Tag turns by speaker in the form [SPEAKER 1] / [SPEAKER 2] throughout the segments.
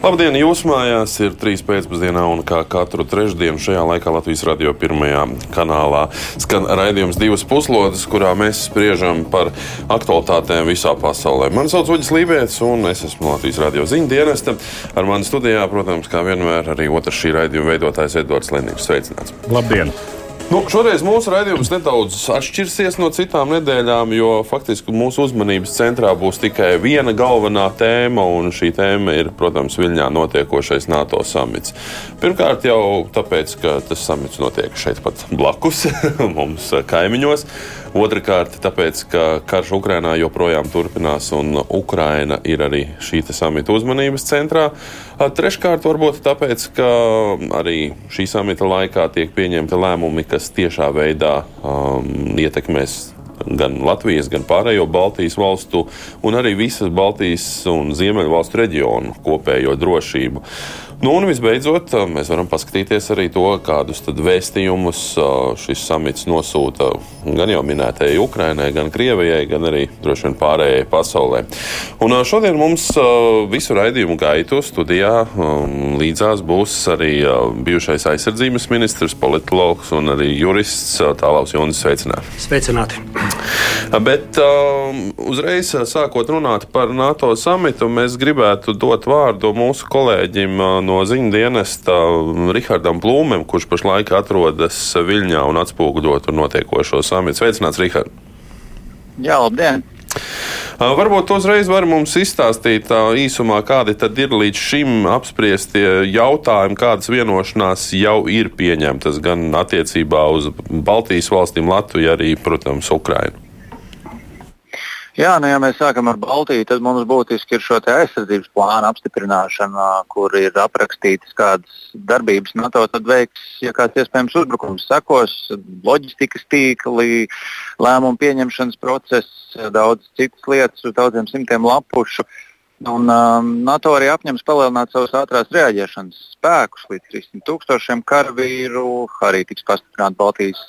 [SPEAKER 1] Labdien, jūs mājās ir trīs pēcpusdienā un kā katru trešdienu šajā laikā Latvijas radio pirmajā kanālā skan raidījums divas puslodes, kurā mēs spriežam par aktualitātēm visā pasaulē. Mani sauc Uģis Lībijams un es esmu Latvijas radio ziņu dienesta. Ar mani studijā, protams, kā vienmēr, arī otrs šī raidījuma veidotājs Edvards Lenīgs. Sveicināts!
[SPEAKER 2] Labdien!
[SPEAKER 1] Nu, šoreiz mūsu raidījums nedaudz atšķirsies no citām nedēļām, jo faktiski mūsu uzmanības centrā būs tikai viena galvenā tēma, un šī tēma ir, protams, Viļņā notiekošais NATO samits. Pirmkārt, jau tāpēc, ka tas samits notiek šeit pat blakus, mums kaimiņos. Otrakārt, tāpēc, ka karš Ukrainā joprojām turpinās, un Ukraina ir arī šī samita uzmanības centrā. Treškārt, varbūt tāpēc, ka arī šī samita laikā tiek pieņemti lēmumi, kas tiešā veidā um, ietekmēs gan Latvijas, gan pārējo Baltijas valstu, un arī visas Baltijas un Ziemeļu valstu reģionu kopējo drošību. Nu, un visbeidzot, mēs varam paskatīties arī to, kādus vēstījumus šis samits nosūta gan jau minētajai Ukrainai, gan Krievijai, gan arī droši vien pārējai pasaulē. Un šodien mums visu raidījumu gaitu studijā līdzās būs arī bijušais aizsardzības ministrs, politologs un arī jurists Tālaus Jonis. Sveicināti!
[SPEAKER 3] Sveicināti!
[SPEAKER 1] Bet uzreiz sākot runāt par NATO samitu, mēs gribētu dot vārdu mūsu kolēģim no ziņu dienesta Rihardam Plūmēm, kurš pašlaik atrodas Viļņā un atspoguļo tur notiekošo samitu. Sveicināts, Rihard!
[SPEAKER 4] Jā, labdien!
[SPEAKER 1] Varbūt uzreiz var mums izstāstīt īsumā, kādi tad ir līdz šim apspriestie jautājumi, kādas vienošanās jau ir pieņemtas gan attiecībā uz Baltijas valstīm, Latviju, arī, protams, Ukrainu.
[SPEAKER 4] Jā, nu, ja mēs sākam ar Baltiju, tad mums būtiski ir šo aizsardzības plānu apstiprināšana, kur ir aprakstītas kādas darbības NATO veiks, ja kāds iespējams uzbrukums sekos, loģistikas tīkli, lēmumu pieņemšanas process, daudz citas lietas, uz daudziem simtiem lapušu. Un, um, NATO arī apņems palielināt savus ātrās reaģēšanas spēkus līdz 300 tūkstošiem karavīru, arī tiks pastiprināta Baltijas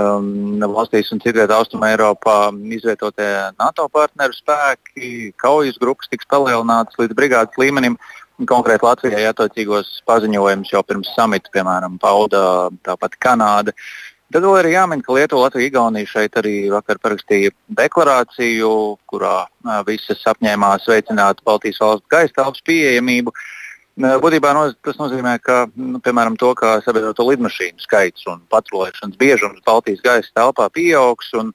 [SPEAKER 4] um, valstīs un citvietā Austrumē Eiropā izvietotie NATO partneru spēki, kaujas grupas tiks palielinātas līdz brigādes līmenim. Konkrēti Latvijai attiecīgos paziņojumus jau pirms samita, piemēram, pauda tāpat Kanāda. Tad vēl ir jāmin, ka Lietuva, Latvija, Igaunija šeit arī vakar parakstīja deklarāciju, kurā visas apņēmās veicināt Baltijas valstu gaisa telpas pieejamību. Uh, Būtībā no, tas nozīmē, ka nu, piemēram, to, ka sabiedroto lidmašīnu skaits un patrulēšanas biežums Baltijas gaisa telpā pieaugs. Un,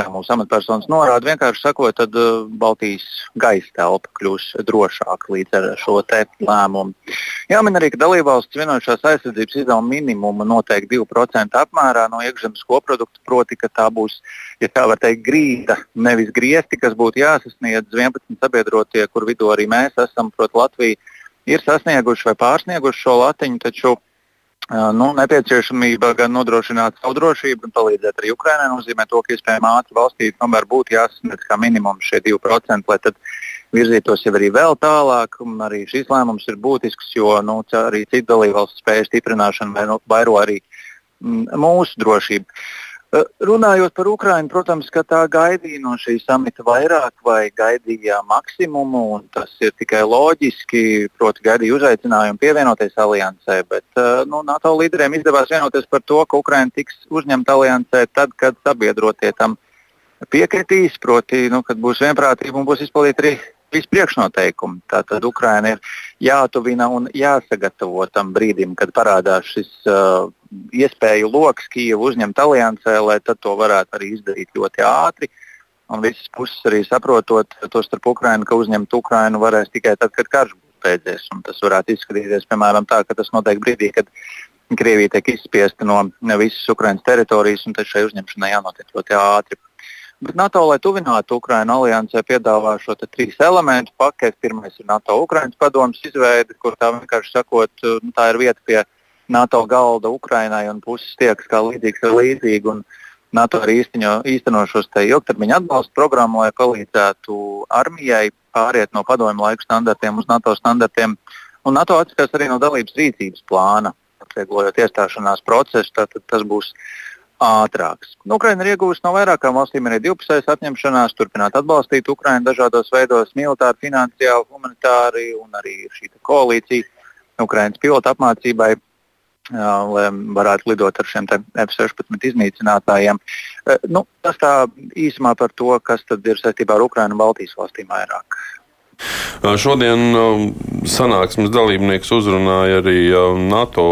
[SPEAKER 4] kā mūsu amatpersonas norāda, vienkārši sakot, tad uh, Baltijas gaisa telpa kļūs drošāka līdz ar šo lēmumu. Jāmin arī, ka dalībvalsts vienojušās aizsardzības izdevuma minimumu noteikti 2% apmērā no iekšzemes koprodukta, proti, ka tā būs, ja tā var teikt, grīda, nevis griezti, kas būtu jāsasniedz 11 sabiedrotie, kur vidū arī mēs esam, proti, Latvija ir sasnieguši vai pārsnieguši šo latiņu, taču nu, nepieciešamība gan nodrošināt savu drošību, gan palīdzēt arī Ukraiņai nozīmē to, ka iespējami ātri valstī tomēr būtu jāsasniedz kā minimums šie 2%, lai tad virzītos jau arī vēl tālāk. Arī šis lēmums ir būtisks, jo nu, arī citu dalībvalstu spēju stiprināšana vairo arī mūsu drošību. Eh, runājot par Ukrajinu, protams, ka tā gaidīja no šī samita vairāk vai gaidīja maksimumu, un tas ir tikai loģiski. Proti, gaidīja uzaicinājumu pievienoties aliansē, bet eh, nu, NATO līderiem izdevās vienoties par to, ka Ukraina tiks uzņemta aliansē tad, kad sabiedrotie tam piekritīs, proti, nu, kad būs vienprātība un būs izpildīti arī visi priekšnoteikumi. Tātad Ukraina ir jātuvina un jāsagatavo tam brīdim, kad parādās šis uh, iespēju lokus Kijevu uzņemt aliansē, lai to varētu arī izdarīt ļoti ātri. Un visas puses arī saprotot, to starp Ukrainu, ka uzņemt Ukrainu varēs tikai tad, kad karš būs beidzies. Un tas varētu izskatīties piemēram tā, ka tas notiek brīdī, kad Krievija tiek izspiesta no visas Ukrainas teritorijas, un tad šai uzņemšanai jānotiek ļoti ātri. Bet NATO, lai tuvinātu Ukraiņu aliansē, piedāvā šo trīs elementu paketi. Pirmais ir NATO-Ukraiņas padomus izveide, kur tā vienkārši sakot, nu, tā ir vieta pie NATO galda Ukraiņai un puses tiekas kā līdzīgs ar līdzīgu. Un, NATO arī īsteno, īsteno šos ilgtermiņa atbalsta programmu, lai palīdzētu armijai pāriet no padomju laiku standartiem uz NATO standartiem. Un NATO atskatās arī no dalības rīcības plāna, atvieglojot iestāšanās procesu. Tad tas būs ātrāks. Nu, Ukraina ir iegūusi no vairākām valstīm arī divpusējas atņemšanās, turpināt atbalstīt Ukrainu dažādos veidos, militāri, finansiāli, humanitāri un arī šī koalīcija Ukraiņas pilotu apmācībai lai varētu lidot ar šiem F-16 iznīcinātājiem. Nu, tas tā īsumā par to, kas ir saistībā ar Ukrajinu un Baltijas valstīm vairāk.
[SPEAKER 1] Šodien sanāksmes dalībnieks uzrunāja arī NATO,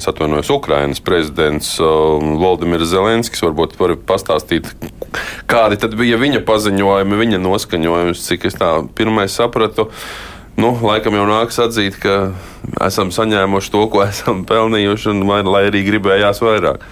[SPEAKER 1] atvainojos, Ukrainas prezidents Valdimirs Zelenskis. Varbūt var pastāstīt, kādi tad bija viņa paziņojumi, viņa noskaņojums, cik es tā pirmais sapratu. Nu, laikam jau nāks atzīt, ka esam saņēmuši to, ko esam pelnījuši, un lai arī gribējās vairāk.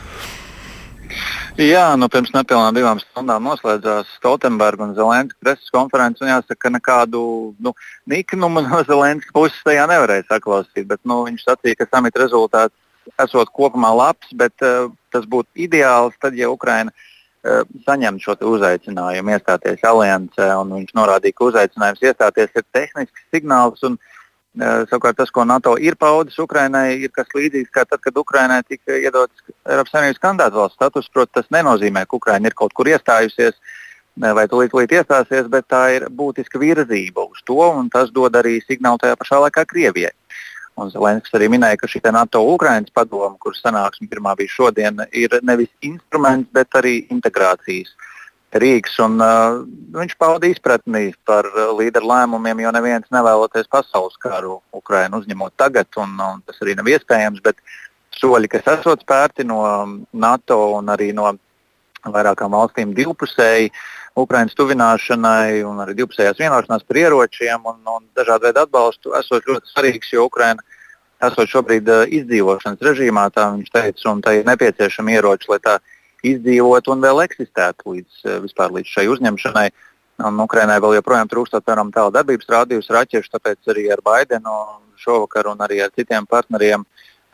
[SPEAKER 4] Jā, nu pirms nepilnām divām stundām noslēdzās Stoltenberga un Zelenska preses konferences. Jāsaka, ka nekādu nu, niknumu no Zelenska puses tajā nevarēja saklausīt. Bet, nu, viņš sacīja, ka samita rezultāts esot kopumā labs, bet uh, tas būtu ideāls tad, ja Ukraina uh, Eh, saņemt šo uzaicinājumu iestāties aliansē. Viņš norādīja, ka uzaicinājums iestāties ir tehnisks signāls. Un, uh, savukārt tas, ko NATO ir paudis Ukrainai, ir kas līdzīgs kā tad, kad Ukrainai tika iedots Eiropas Savienības kandidātu valsts status. Protams, tas nenozīmē, ka Ukraina ir kaut kur iestājusies vai tūlīt, tūlīt iestāsies, bet tā ir būtiska virzība uz to, un tas dod arī signālu tajā pašā laikā Krievijai. Un Zelenskis arī minēja, ka šī NATO-Ukrainas padoma, kuras sanāksme pirmā bija šodien, ir nevis instruments, bet arī integrācijas rīks. Un, uh, viņš pauda izpratni par uh, līderu lēmumiem, jo neviens nevēloties pasaules karu Ukrainu uzņemot tagad, un, un tas arī nav iespējams. Bet soļi, kas esot spērti no NATO un arī no vairākām valstīm divpusēji, Ukraiņas tuvināšanai un arī divpusējās vienošanās par ieročiem un, un dažādu veidu atbalstu esot ļoti svarīgs, jo Ukraina esot šobrīd uh, izdzīvošanas režīmā, tā viņš teica, un tā ir nepieciešama ieroči, lai tā izdzīvotu un vēl eksistētu līdz, uh, vispār līdz šai uzņemšanai. Un Ukrainai vēl joprojām trūkstot piemēram tālu darbības rādījus raķešu, tāpēc arī ar Baidenu šovakar un arī ar citiem partneriem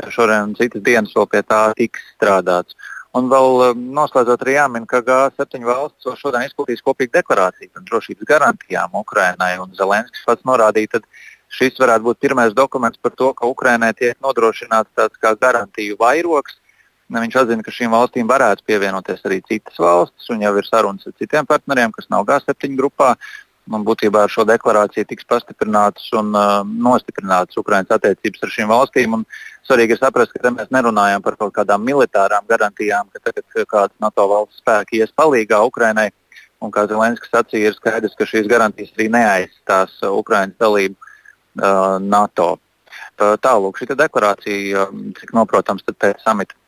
[SPEAKER 4] šodien un citas dienas vēl pie tā tiks strādāts. Un vēl um, noslēdzot arī jāmin, ka G7 valsts šodien izplatīs kopīgu deklarāciju par drošības garantijām Ukrainai. Zelenskis pats norādīja, ka šis varētu būt pirmais dokuments par to, ka Ukrainai tiek nodrošināts tāds kā garantiju vairogs. Viņš atzina, ka šīm valstīm varētu pievienoties arī citas valstis, un jau ir sarunas ar citiem partneriem, kas nav G7 grupā. Un būtībā ar šo deklarāciju tiks pastiprinātas un uh, nostiprinātas Ukraiņas attiecības ar šīm valstīm. Un svarīgi ir saprast, ka mēs nerunājam par kaut kādām militārām garantijām, ka tagad kāds NATO valsts spēki ies palīgā Ukraiņai. Un kā Zelenskis sacīja, ir skaidrs, ka šīs garantijas arī neaizstās uh, Ukraiņas dalību uh, NATO. Tālāk, šī deklarācija, uh, cik noprotams, pēc samita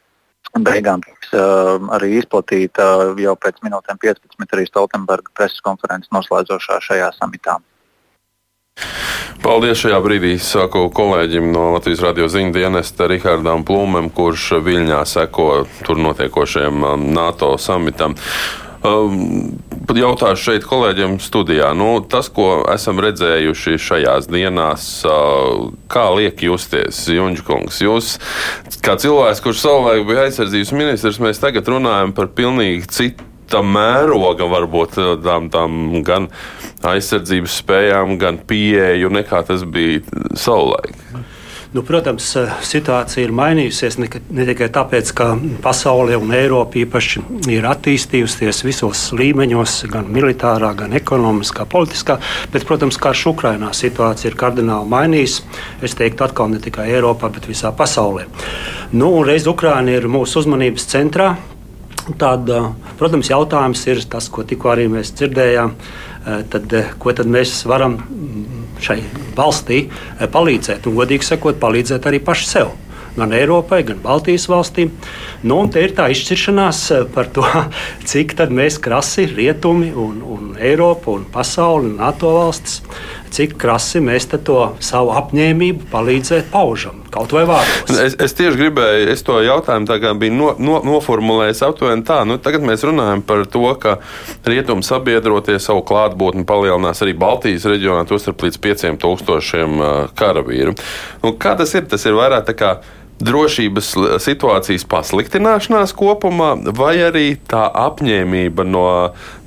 [SPEAKER 4] beigām tiks uh, arī izplatīta uh, jau pēc minūtēm 15 arī Stoltenberga preses konferences noslēdzošā šajā samitā.
[SPEAKER 1] Paldies šajā brīdī. Saku kolēģim no Latvijas radio ziņu dienesta Rihardam Plūmam, kurš Viļņā seko tur notiekošajam um, NATO samitam. Um, jautāšu šeit kolēģiem studijā. Nu, tas, ko esam redzējuši šajās dienās, uh, kā liek justies Junģkungs? Jūs, kā cilvēks, kurš savulaik bija aizsardzības ministrs, mēs tagad runājam par pilnīgi citu tam mēroga, varbūt tām, tām gan aizsardzības spējām, gan pieeju, nekā tas bija savulaik.
[SPEAKER 3] Nu, protams, eh, situācija ir mainījusies ne, ne tikai tāpēc, ka pasaule un Eiropa īpaši ir attīstījusies visos līmeņos, gan militārā, gan ekonomiskā, politiskā, bet, protams, karš Ukrainā situācija ir kardināli mainījusies. Es teiktu, atkal ne tikai Eiropā, bet visā pasaulē. Nu, reiz Ukraina ir mūsu uzmanības centrā. Tad, eh, protams, jautājums ir tas, ko tikko arī mēs dzirdējām. Eh, tad, ko tad mēs varam šai valstī eh, palīdzēt, un godīgi sakot, palīdzēt arī paši sev. Gan Eiropai, gan Baltijas valstīm. Nu, te ir tā izšķiršanās eh, par to, cik mēs krasi, rietumi, un, un Eiropa, un pasaule, un NATO valstis cik krasi mēs to savu apņēmību palīdzēt paužam, kaut vai vārdos.
[SPEAKER 1] Es, es tieši gribēju, es to jautājumu tā kā biju no, no, noformulējis aptuveni tā. Nu, tagad mēs runājam par to, ka rietumu sabiedrotie savu klātbūtni palielinās arī Baltijas reģionā, tostarp līdz 5000 karavīru. Nu, kā tas ir? Tas ir vairāk tā kā drošības situācijas pasliktināšanās kopumā, vai arī tā apņēmība no,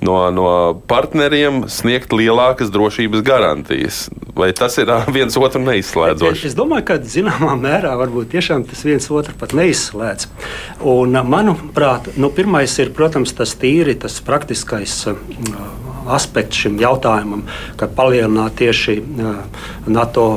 [SPEAKER 1] no, no partneriem sniegt lielākas drošības garantijas? Vai tas ir viens otru neizslēdzoši?
[SPEAKER 3] Es domāju, ka zināmā mērā varbūt tiešām tas viens otru pat neizslēdz. Un, manuprāt, nu, pirmais ir, protams, tas tīri, tas praktiskais aspekts šim jautājumam, kad palielināt tieši NATO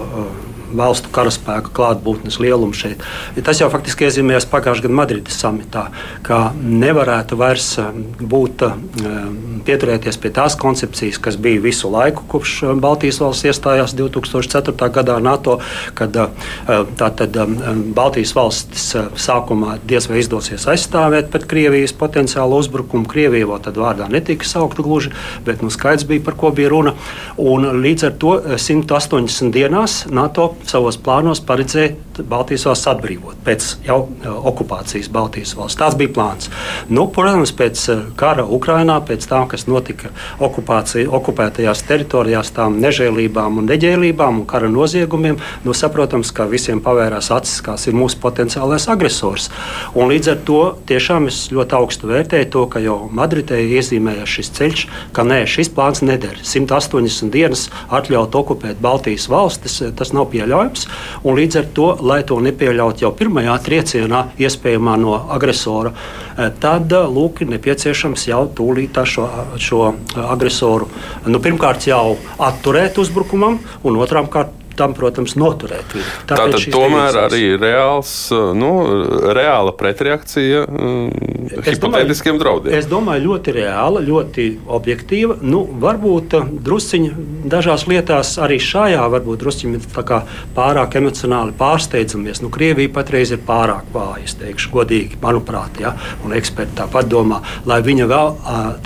[SPEAKER 3] valstu karaspēka klātbūtnes lielums šeit. Tas jau faktiski iezīmējās pagājušā gada Madrides samitā, ka nevarētu vairs um, būt um, pieturēties pie tās koncepcijas, kas bija visu laiku, kopš um, Baltijas valsts iestājās 2004. gadā NATO, kad uh, tātad Baltijas valstis uh, sākumā diez vai izdosies aizstāvēt pret Krievijas potenciālu uzbrukumu. Krievija vēl tad vārdā netika saukta gluži, bet nu, skaidrs bija, par ko bija runa. Un līdz ar to 180 uh, dienās NATO savos plānos paredzēja Baltijas valsts atbrīvot pēc jau uh, okupācijas Baltijas valsts. Tas bija plāns. Nu, protams, pēc uh, kara Ukrainā, pēc tam, kas notika okupētajās teritorijās, tām nežēlībām un neģēlībām un kara noziegumiem, nu, saprotams, ka visiem pavērās acis, kas ir mūsu potenciālais agresors. Un līdz ar to tiešām es ļoti augstu vērtēju to, ka jau Madridē iezīmējās šis ceļš, ka nē, šis plāns neder. 180 dienas atļaut okupēt Baltijas valstis, tas nav pieļaujams pieļaujams. Līdz ar to, lai to nepieļautu jau pirmajā triecienā, iespējamā no agresora, eh, tad eh, lūk, ir nepieciešams jau tūlīt šo, šo agresoru nu, pirmkārt jau atturēt uzbrukumam, un otrām kārtām tam, protams, noturēt viņu.
[SPEAKER 1] Tātad tomēr arī reāls, nu, reāla pretreakcija mm, hipotētiskiem draudiem.
[SPEAKER 3] Es domāju, ļoti reāla, ļoti objektīva. Nu, varbūt uh, drusciņi dažās lietās arī šajā varbūt drusciņi pārāk emocionāli pārsteidzamies. Nu, Krievija patreiz ir pārāk vāja, es teikšu, godīgi, manuprāt, ja, un eksperti tāpat domā, lai viņa vēl,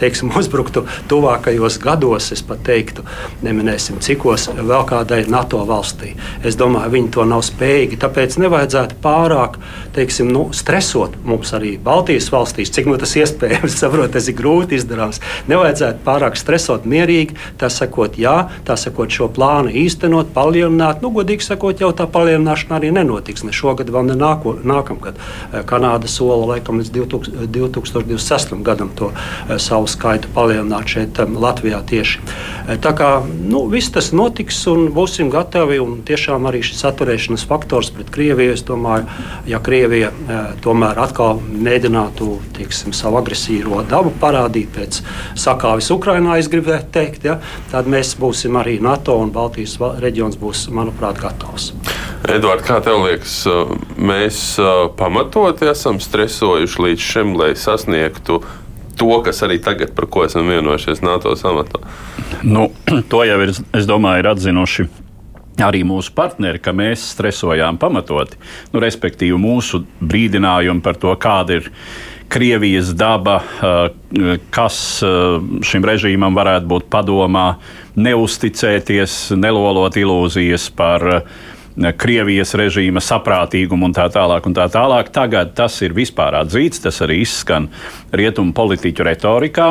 [SPEAKER 3] teiksim, uzbruktu tuvākajos gados, es pat teiktu, neminēsim cikos, vēl kādai NATO valsts valstī. Es domāju, viņi to nav spējīgi. Tāpēc nevajadzētu pārāk teiksim, nu, stresot mums arī Baltijas valstīs, cik nu tas iespējams. Saprotu, tas ir grūti izdarāms. Nevajadzētu pārāk stresot, mierīgi. Tā sakot, jā, tā sakot, šo plānu īstenot, palielināt. Nu, godīgi sakot, jau tā palielināšana arī nenotiks ne šogad, vēl ne nāko, nākamgad. Eh, Kanāda sola laikam līdz 2026. gadam to eh, savu skaitu palielināt šeit eh, Latvijā tieši. Tā kā nu, viss tas notiks un būsim gatavi Krieviju. Tiešām arī šis atturēšanās faktors pret Krieviju, es domāju, ja Krievija e, tomēr atkal mēģinātu tieksim, savu agresīvo dabu parādīt pēc sakāves Ukrainā, es gribētu teikt, ja, tad mēs būsim arī NATO un Baltijas reģions būs, manuprāt, gatavs.
[SPEAKER 1] Edvards, kā tev liekas, e, mēs e, pamatoti esam stresojuši līdz šim, lai sasniegtu to, kas arī tagad, par ko esam vienojušies NATO samatā?
[SPEAKER 2] Nu, to jau ir, es domāju, ir atzinuši arī mūsu partneri, ka mēs stresojām pamatoti, nu, respektīvi mūsu brīdinājumi par to, kāda ir Krievijas daba, eh, kas eh, šim režīmam varētu būt padomā, neusticēties, nelolot ilūzijas par eh, Krievijas režīma saprātīgumu un tā tālāk. Un tā tālāk. Tagad tas ir vispār atzīts, tas arī izskan rietumu politiķu retorikā.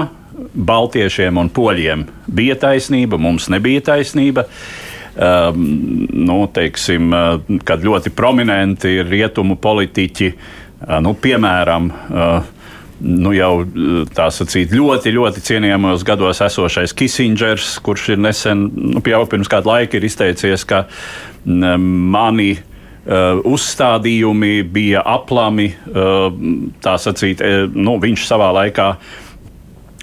[SPEAKER 2] Baltiešiem un poļiem bija taisnība, mums nebija taisnība. Uh, nu, teiksim, uh, kad ļoti prominenti ir rietumu politiķi, uh, nu, piemēram, uh, nu jau tā sacīt, ļoti, ļoti cienījamos gados esošais Kisingers, kurš ir nesen, nu, jau pirms kāda laika ir izteicies, ka um, mani uh, uzstādījumi bija aplami, uh, tā sacīt, nu, viņš savā laikā uh,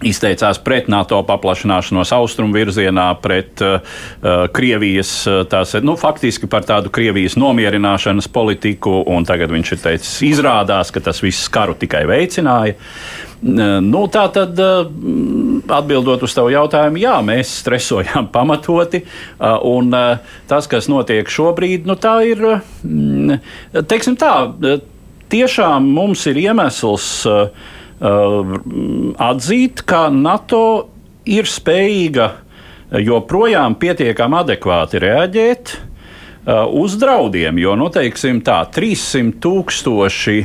[SPEAKER 2] izteicās pret NATO paplašināšanos austrumu virzienā, pret uh, uh Krievijas, uh, tās, nu, faktiski par tādu Krievijas nomierināšanas politiku, un tagad viņš ir teicis, izrādās, ka tas viss karu tikai veicināja. Uh, nu, tā tad, atbildot uz tavu jautājumu, jā, mēs stresojām pamatoti, un tas, kas notiek šobrīd, nu, tā ir, teiksim tā, tiešām mums ir iemesls uh, Uh, atzīt, ka NATO ir spējīga joprojām pietiekami adekvāti reaģēt uh, uz draudiem, jo, nu, teiksim tā, 300 tūkstoši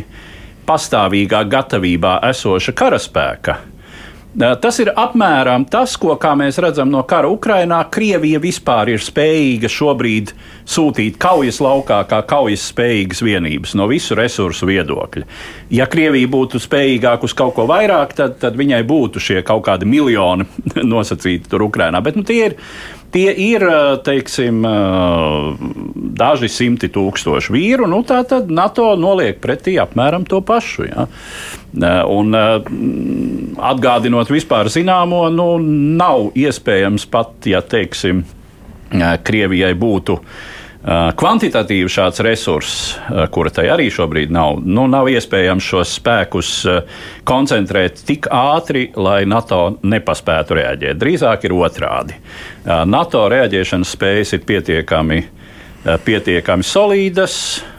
[SPEAKER 2] pastāvīgā gatavībā esoša karaspēka Tas ir apmēram tas, ko mēs redzam no kara Ukrajinā. Krievija vispār ir spējīga šobrīd sūtīt kaujas laukā kā kaujas spējīgas vienības no visu resursu viedokļa. Ja Krievija būtu spējīgāka uz kaut ko vairāk, tad, tad viņai būtu šie kaut kādi miljoni nosacīti tur Ukrajinā. Bet nu, tie ir Tie ir teiksim, daži simti tūkstoši vīru. Nu, tā tad NATO noliek pretī apmēram to pašu. Ja. Un, atgādinot vispār zināmo, nu, nav iespējams pat, ja teiksim, Krievijai būtu uh, kvantitatīvi šāds resurss, eh, kura tai arī šobrīd nav, nu, nav iespējams šos spēkus eh, koncentrēt tik ātri, lai NATO nepaspētu reaģēt. Drīzāk ir otrādi. NATO reaģēšanas spējas ir pietiekami, pietiekami solīdas.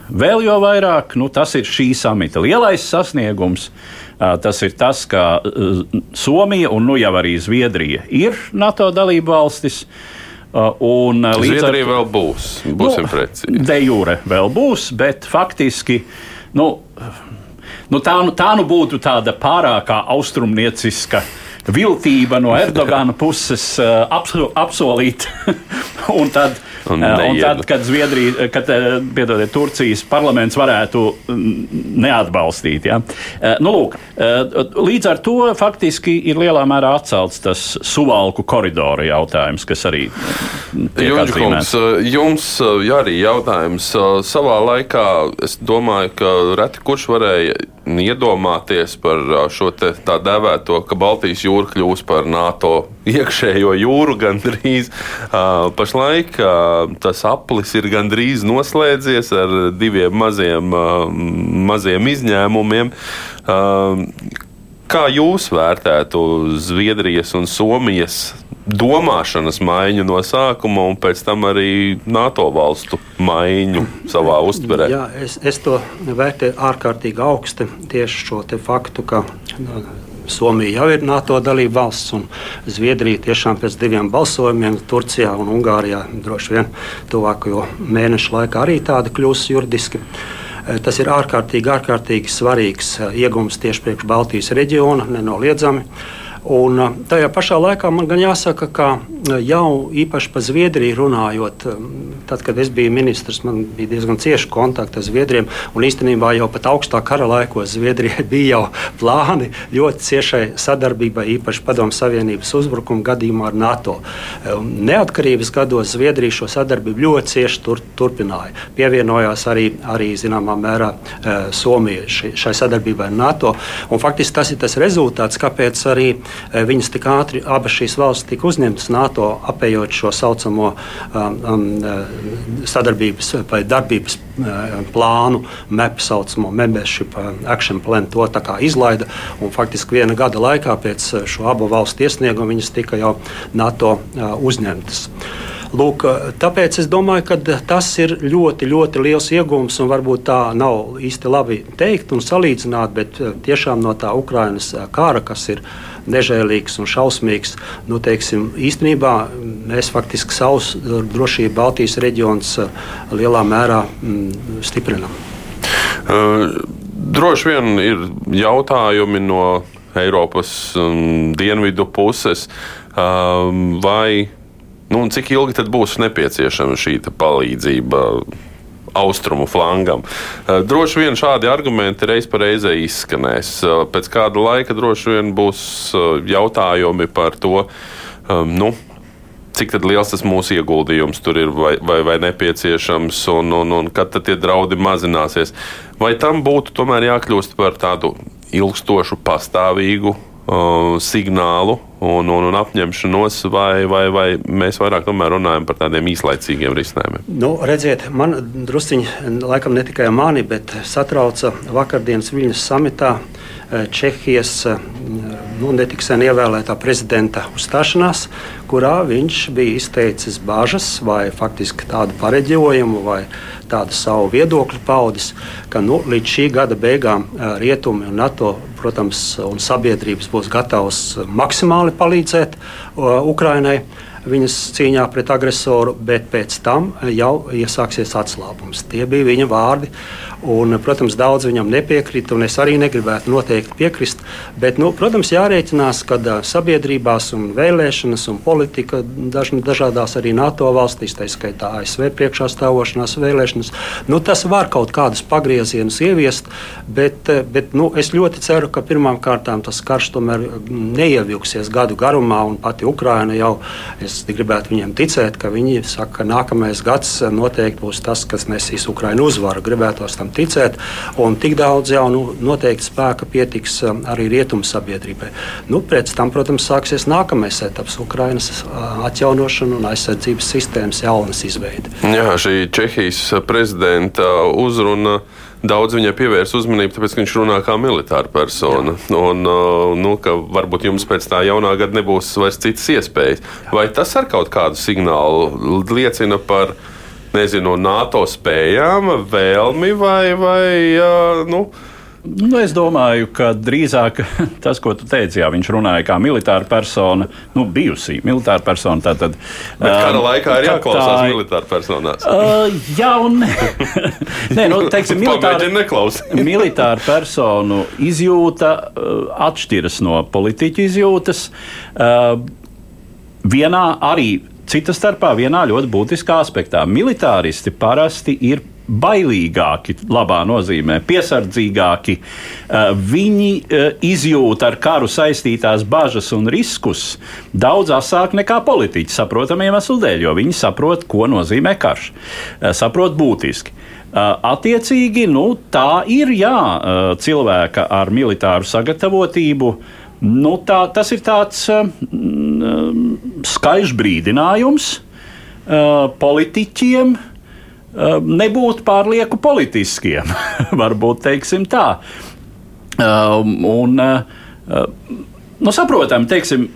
[SPEAKER 2] Vēl jau vairāk, nu, tas ir šī samita lielais sasniegums. Tas ir tas, ka Somija un nu jau arī Zviedrija ir NATO dalību valstis. Uh,
[SPEAKER 1] Uh, un, uh, līdz ar to vēl būs. Būsim nu, precīzi.
[SPEAKER 2] De jure vēl būs, bet faktiski. Nu, nu tā, nu, tā nu būtu tāda pārākā austrumnieciska viltība no Erdogana puses uh, apsolīt. un tad Un, un tad, kad Zviedrija, kad piedodiet, Turcijas parlaments varētu neatbalstīt. Ja? Nu, lūk, līdz ar to faktiski ir lielā mērā atcelts tas suvalku koridora jautājums, kas arī ir
[SPEAKER 1] atzīmēts. Jums arī jautājums. Savā laikā es domāju, ka reti kurš varēja iedomāties par šo tā dēvēto, ka Baltijas jūra kļūs par NATO iekšējo jūru gandrīz. Pašlaik tas aplis ir gandrīz noslēdzies ar diviem maziem, maziem izņēmumiem. Kā jūs vērtētu Zviedrijas un Somijas domāšanas maiņu no sākuma un pēc tam arī NATO valstu maiņu savā uztverē?
[SPEAKER 3] Jā, es, es to vērtēju ārkārtīgi augsti tieši šo faktu, ka Somija jau ir NATO dalība valsts, un Zviedrija tiešām pēc diviem balsojumiem Turcijā un Ungārijā droši vien tuvākajo mēnešu laikā arī tāda kļūs juridiski. Eh, tas ir ārkārtīgi, ārkārtīgi svarīgs eh, iegums tieši priekš Baltijas reģiona, nenoliedzami. Un uh, tajā pašā laikā man gan jāsaka, ka uh, jau īpaši par Zviedriju runājot, um, tad, kad es biju ministrs, man bija diezgan cieši kontakti ar Zviedriem. Un īstenībā jau pat augstā kara laikos Zviedrijai bija jau plāni ļoti ciešai sadarbībai, īpaši Padomu Savienības uzbrukuma gadījumā ar NATO. Um, neatkarības gados Zviedrija šo sadarbību ļoti cieši tur, turpināja. Pievienojās arī, arī zināmā mērā uh, Somija šai sadarbībai ar NATO. Un, faktiski tas ir tas rezultāts, kāpēc arī viņas tik ātri, abas šīs valstis tika uzņemtas NATO, apējot šo saucamo um, um, eh, sadarbības vai darbības plānu, MEP, saucamo Membership Action Plan, to izlaida. Un, faktiski viena gada laikā pēc šo abu valstu iesnieguma viņas tika jau NATO uzņemtas. Lūk, tāpēc es domāju, ka tas ir ļoti, ļoti liels iegūms. Varbūt tā nav īsti labi teikt un salīdzināt, bet tiešām no tā Ukrainas kara, kas ir ielikās nežēlīgs un šausmīgs. Nu, teiksim, īstenībā mēs faktiski savus uh, drošību Baltijas reģionus uh, lielā mērā mm, stiprinām.
[SPEAKER 1] Uh, droši vien ir jautājumi no Eiropas um, dienvidu puses, um, vai nu, cik ilgi būs nepieciešama šī palīdzība austrumu flangam. Eh, droši vien šādi argumenti reiz pa reizē izskanēs. Eh, pēc kāda laika droši vien būs eh, jautājumi par to, nu, cik liels tas mūsu ieguldījums tur ir vai, vai, vai nepieciešams, un, un, un kad tie draudi mazināsies. Vai tam būtu tomēr jākļūst par tādu ilgstošu, pastāvīgu uh, signālu un, un, un apņemšanos, vai, vai, vai mēs vairāk runājam par tādiem īslaicīgiem risinājumiem?
[SPEAKER 3] Nu, redziet, man drusciņi, laikam ne tikai mani, bet satrauca vakardienas Viņas samitā Čehijas nu, netik sen ievēlētā prezidenta uzstāšanās, kurā viņš bija izteicis bažas vai faktiski tādu pareģojumu vai tādu savu viedokļu paudis, ka nu, līdz šī gada beigām rietumi un NATO protams, un sabiedrības būs gatavs maksimāli palīdzēt Ukrainai. viņas cīņā pret agresoru, bet pēc tam jau iesāksies atslābums. Tie bija viņa vārdi. Un, protams, daudz viņam nepiekrita, un es arī negribētu noteikti piekrist. Bet, nu, protams, jārēķinās, ka sabiedrībās un vēlēšanas un politika daž, dažādās arī NATO valstīs, tā skaitā ASV priekšā stāvošanās vēlēšanas, nu, tas var kaut kādus pagriezienus ieviest, bet, bet nu, es ļoti ceru, ka pirmām kārtām tas karš tomēr neievilksies gadu garumā, un pati Ukraina jau, es gribētu viņiem ticēt, ka viņi saka, ka nākamais gads noteikti būs tas, kas nesīs Ukrainu uzvaru. Gribētos tam ticēt. Un tik daudz jau nu, noteikti spēka pietiks um, arī rietumu sabiedrībai. Nu, pēc tam, protams, sāksies nākamais etaps - Ukrainas uh, atjaunošana un aizsardzības sistēmas jaunas izveide.
[SPEAKER 1] Jā, šī Čehijas prezidenta uzruna daudz viņai pievērs uzmanību, tāpēc, ka viņš runā kā militāra persona. Jā. Un, uh, nu, varbūt jums pēc tā jaunā gada nebūs vairs citas iespējas. Vai tas ar kaut kādu signālu liecina par nezinu, NATO spējām, vēlmi vai. vai uh, nu,
[SPEAKER 2] Nu, es domāju, ka drīzāk tas, ko tu teici, jā, viņš runāja kā militāra persona, nu, bijusī militāra persona. Tātad,
[SPEAKER 1] Bet kara laikā ir jāklausās tā, militāra personās.
[SPEAKER 2] Uh, jā, un nē, nu, teiksim, militāra, militāra personu izjūta uh, atšķiras no politiķu izjūtas. Uh, vienā arī Cita starpā vienā ļoti būtiskā aspektā - militāristi parasti ir bailīgāki, labā nozīmē, piesardzīgāki. Eh, viņi eh, izjūt ar karu saistītās bažas un riskus daudz asāk nekā politiķi, saprotamiem iemeslu dēļ, jo viņi saprot, ko nozīmē karš, eh, saprot būtiski. Attiecīgi, nu, tā ir jā, cilvēka ar militāru sagatavotību. Nu, tā, tas ir tāds skaļš brīdinājums uh, politiķiem uh, nebūt pārlieku politiskiem. Varbūt tā. Um, un, uh, nu, saprotam, teiksim,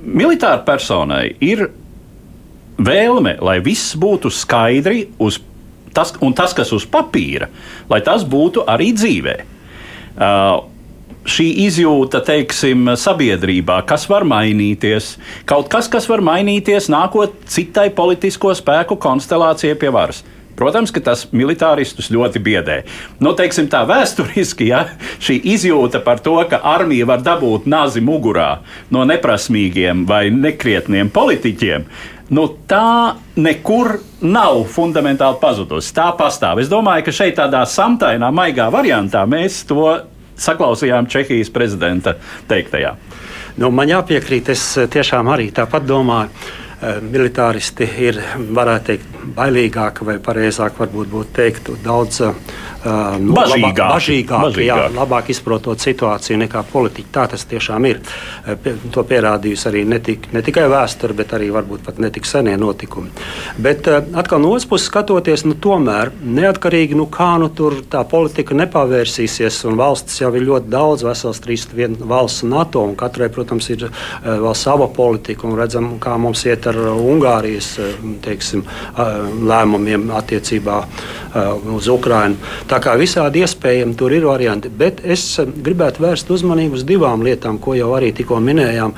[SPEAKER 2] militāra personai ir vēlme, lai viss būtu skaidri uz tas, un tas, kas uz papīra, lai tas būtu arī dzīvē. Uh, šī izjūta, teiksim, sabiedrībā, kas var mainīties, kaut kas, kas var mainīties, nākot citai politisko spēku konstelācijai pie varas. Protams, ka tas militāristus ļoti biedē. Nu, teiksim, tā vēsturiski ja, šī izjūta par to, ka armija var dabūt nazi mugurā no neprasmīgiem vai nekrietniem politiķiem, nu, tā nekur nav fundamentāli pazudusi. Tā pastāv. Es domāju, ka šeit tādā samtainā, maigā variantā mēs to saklausījām Čehijas prezidenta teiktajā.
[SPEAKER 3] Nu, man jāpiekrīt, es tiešām arī tāpat domāju. Eh, militāristi ir, varētu teikt, bailīgāki, vai pareizāk varbūt būtu teikt, daudz uh,
[SPEAKER 2] nu, bažīgāki,
[SPEAKER 3] labāk, bažīgāki, bažīgāki. Jā, labāk izprotot situāciju nekā politiķi. Tā tas tiešām ir. To pierādījusi arī ne, tik, ne tikai vēsture, bet arī varbūt pat ne tik senie notikumi. Bet atkal no otras puses skatoties, nu, tomēr neatkarīgi no nu, kā nu tur tā politika nepavērsīsies, un valstis jau ir ļoti daudz, vesels trīs valsts NATO, un katrai, protams, ir vēl sava politika, un redzam, kā mums iet ar Ungārijas teiksim, lēmumiem attiecībā uz Ukrajinu. Tā kā visādi iespējami tur ir varianti, bet es gribētu vērst uzmanību uz divām lietām, ko jau arī tikko minējām.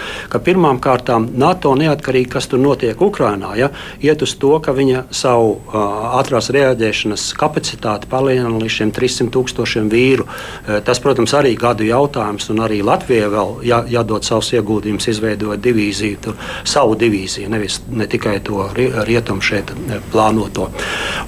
[SPEAKER 3] Pirmām kārtām NATO neatkarīgi, kas tur notiek Ukrajinā, ja, iet uz to, ka viņa savu uh, ātrās reaģēšanas kapacitāti palielina līdz šiem 300 tūkstošiem vīru. Uh, tas, protams, arī gadu jautājums, un arī Latvijai vēl jā, jādod savus ieguldījumus, izveidot divīziju, tur, savu divīziju, nevis ne tikai to rietumu šeit plānoto.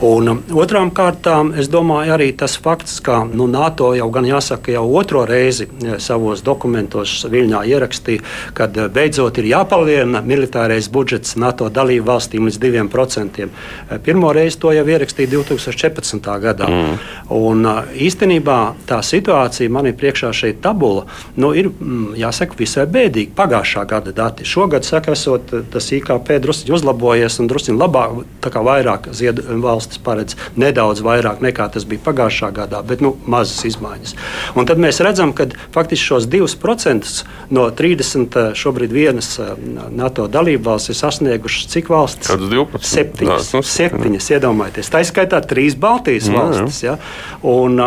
[SPEAKER 3] Un, um, otrām kārtām, es domāju, arī tas fakts, ka nu, NATO jau gan jāsaka, jau otro reizi e, savos dokumentos Viļņā ierakstīja, ka e, beidzot ir jāpalielina militārais budžets NATO dalību valstīm līdz 2%. E, pirmo reizi to jau ierakstīja 2014. gadā. Mm. Un, īstenībā tā situācija man ir priekšā šeit tabula, nu, ir mm, jāsaka visai bēdīga. Pagājušā gada dati. Šogad, saka, esot, tas IKP druskuļi uzlabojies un druskuļi labāk, tā kā vairāk ziedu valstis paredz nedaudz vairāk nekā tas bija pagājušajā pagājušā gadā, bet nu, mazas izmaiņas. Un tad mēs redzam, ka faktiski šos 2% no 30 eh, šobrīd vienas eh, NATO dalību valsts ir sasniegušas cik valstis?
[SPEAKER 1] Kādas 12?
[SPEAKER 3] Septiņas. Jā, septiņas iedomājieties. Tā izskaitā trīs Baltijas jā, valstis. Jā. Ja? Un,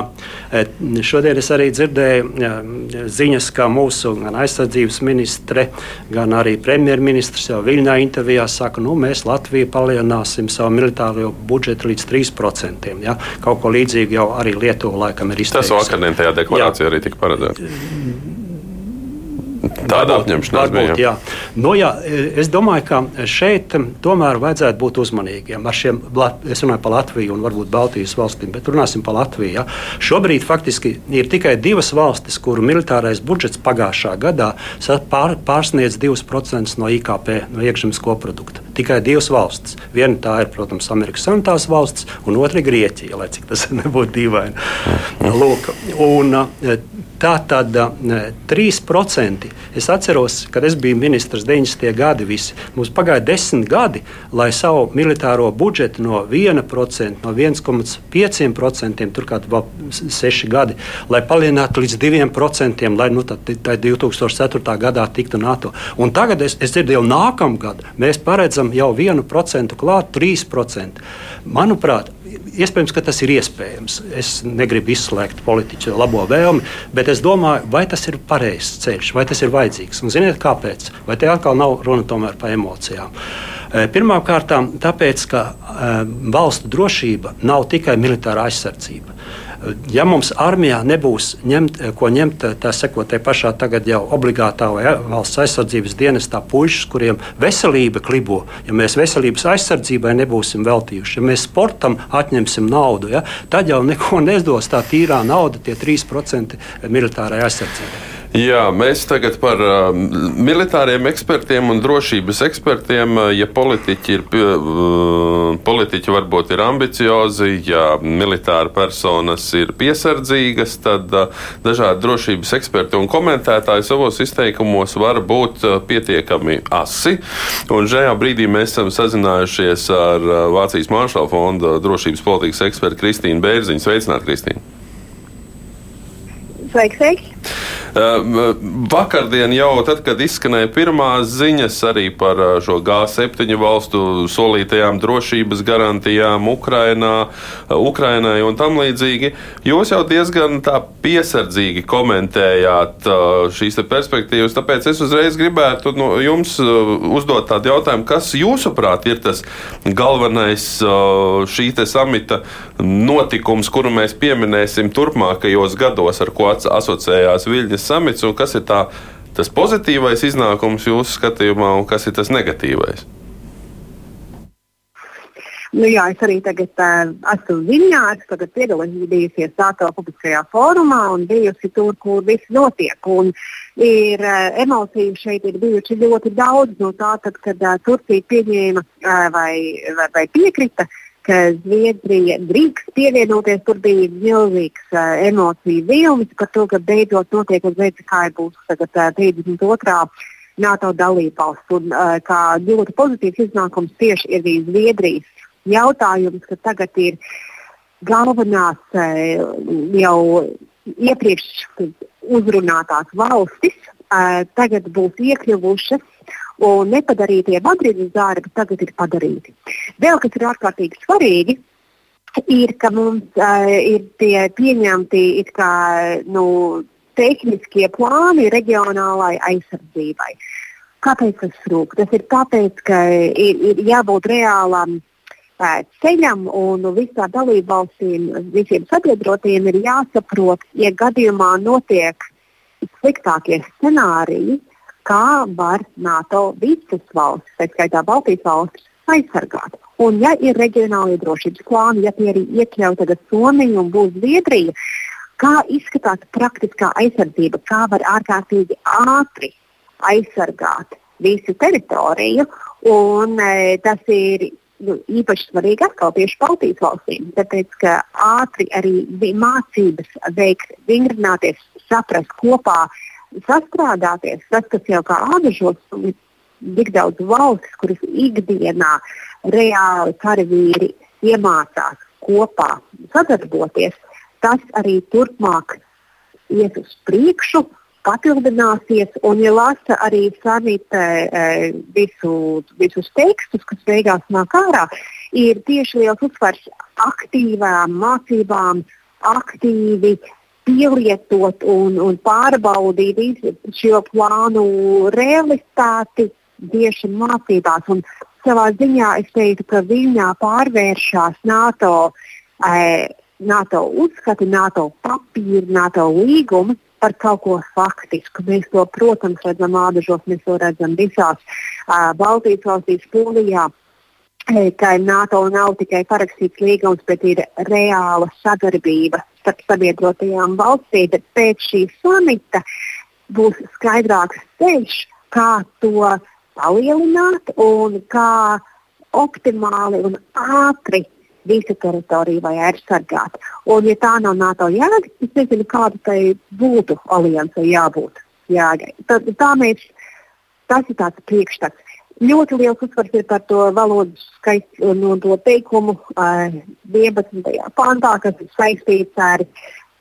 [SPEAKER 3] šodien es arī dzirdēju ziņas, ka mūsu gan aizsardzības ministre, gan arī premjerministrs jau Viļņā intervijā saka, nu, mēs Latviju palielināsim savu militāro budžetu līdz 3%. Ja? Kaut ko līdzīgu jau arī Lietuva laikam ir izteikusi.
[SPEAKER 1] Tas vakardien tajā deklarācijā jā. arī tika paredzēts. Tāda apņemšanās
[SPEAKER 3] bija. Jā. Nu, jā, es domāju, ka šeit tomēr vajadzētu būt uzmanīgiem. Šiem, es runāju par Latviju un varbūt Baltijas valstīm, bet runāsim par Latviju. Jā. Šobrīd faktiski ir tikai divas valstis, kuru militārais budžets pagājušā gadā pār, pārsniedz 2% no IKP, no iekšzemes koprodukta. Tikai divas valstis. Viena tā ir, protams, Amerikas Savienotās valstis, un otra ir Grieķija, lai cik tas nebūtu dīvaini. Lūk, un, Tā tad 3%. Es atceros, kad es biju ministrs 90. gadi. Visi. Mums pagāja desmit gadi, lai savu militāro budžetu no 1%, no 1,5%, turklāt vēl 6 gadi, lai palielinātu līdz 2%, lai nu, tā 2004. gadā tiktu NATO. Un tagad es, es dzirdēju, jau nākamgad mēs paredzam jau 1% klāt 3%. Manuprāt, Iespējams, ka tas ir iespējams. Es negribu izslēgt politiķu labo vēlmi, bet es domāju, vai tas ir pareizs ceļš, vai tas ir vajadzīgs. Un ziniet, kāpēc? Vai te atkal nav runa par emocijām? Eh, Pirmkārt, tāpēc, ka eh, valstu drošība nav tikai militāra aizsardzība. Ja mums armijā nebūs ņemt, ko ņemt, tā sakot, te pašā tagad jau obligātā vai valsts aizsardzības dienestā puikas, kuriem veselība klibo, ja mēs veselības aizsardzībai nebūsim veltījuši, ja mēs sportam atņemsim naudu, ja, tad jau neko nezdos tā tīrā nauda, tie 3% militārai aizsardzībai.
[SPEAKER 1] Jā, mēs tagad par uh, militāriem ekspertiem un drošības ekspertiem. Uh, ja politiķi ir, uh, politiķi varbūt ir ambiciozi, ja militāra personas ir piesardzīgas, tad uh, dažādi drošības eksperti un komentētāji savos izteikumos var būt uh, pietiekami asi. Un šajā brīdī mēs esam sazinājušies ar uh, Vācijas Maršala fonda drošības politikas ekspertu Kristīnu Bērziņu. Sveicināt, Kristīna!
[SPEAKER 5] Sveiks, sveiks!
[SPEAKER 1] Vakardien jau tad, kad izskanēja pirmās ziņas arī par šo G7 valstu solītajām drošības garantijām Ukrainā, Ukrainai un tam līdzīgi, jūs jau diezgan piesardzīgi komentējāt šīs perspektīvas. Tāpēc es uzreiz gribētu no jums uzdot tādu jautājumu, kas jūsuprāt ir tas galvenais šī samita notikums, kuru mēs pieminēsim turpmākajos gados, ar ko asociējās Viļņas samits un kas ir tā, tas pozitīvais iznākums jūsu skatījumā un kas ir tas negatīvais?
[SPEAKER 5] Nu, jā, es arī tagad uh, esmu Viņā, es tagad piedalījusies NATO publiskajā fórumā un bijusi tur, kur viss notiek. Un ir uh, emociju šeit ir bijuši ļoti daudz no tā, tad, kad uh, Turcija pieņēma uh, vai, vai, vai piekrita uh, ka Zviedrija drīkst pievienoties. Tur bija milzīgs uh, emociju vilnis par to, ka beidzot notiek uz veids, kā būs tagad, uh, 32. NATO dalībvalsts. Un, uh, kā ļoti pozitīvs iznākums tieši ir arī Zviedrijas jautājums, ka tagad ir galvenās uh, jau iepriekš uzrunātās valstis, uh, tagad būs iekļuvušas un nepadarītie Madrides darbi tagad ir padarīti. Vēl kas ir ārkārtīgi svarīgi, ir, ka mums uh, ir tie pieņemti kā, nu, tehniskie plāni reģionālai aizsardzībai. Kāpēc tas trūk? Tas ir tāpēc, ka ir, ir jābūt reālam uh, ceļam un visām dalībvalstīm, visiem sabiedrotiem ir jāsaprot, ja gadījumā notiek sliktākie scenāriji, kā var NATO visas valstis, tā skaitā Baltijas valstis, aizsargāt. Un, ja ir reģionālie drošības plāni, ja tie arī iekļauj tagad Somiju un būs Zviedrija, kā izskatās praktiskā aizsardzība, kā var ārkārtīgi ātri aizsargāt visu teritoriju. Un, e, tas ir nu, īpaši svarīgi atkal tieši Baltijas valstīm, tāpēc ka ātri arī mācības veikt, vingrināties, saprast kopā sastrādāties. Tas, kas jau kā ādažos, ir tik daudz valstis, kuras ikdienā reāli karavīri iemācās kopā sadarboties. tas arī turpmāk ies uz priekšu, papildināsies. Un, ja lasa arī samita e, visu, visus tekstus, kas beigās nāk ārā, ir tieši liels uzsvars aktīvām mācībām, aktīvi pielietot un, un pārbaudīt šo plānu realitāti tieši mācībās. Un savā ziņā es teiktu, ka Viņā pārvēršas NATO, e, NATO uzskati, NATO papīri, NATO līgumi par kaut ko faktisku. Mēs to, protams, redzam ādažos, mēs to redzam visās uh, Baltijas valstīs, Polijā. Ka NATO nav tikai parakstīts līgums, bet ir reāla sadarbība starp sabiedrotajām valstīm. Bet pēc šī samita būs skaidrāks ceļš, kā to palielināt un kā optimāli un ātri visu teritoriju vai aizsargāt. Un, ja tā nav NATO jēga, es nezinu, kāda tai būtu aliansai jābūt jēgai. Tad, tā mēs, tas ir tāds priekšstats. Ļoti liels uzsvars ir par to valodas skaistu un, un to teikumu uh, 11. pāntā, kas ir saistīts ar,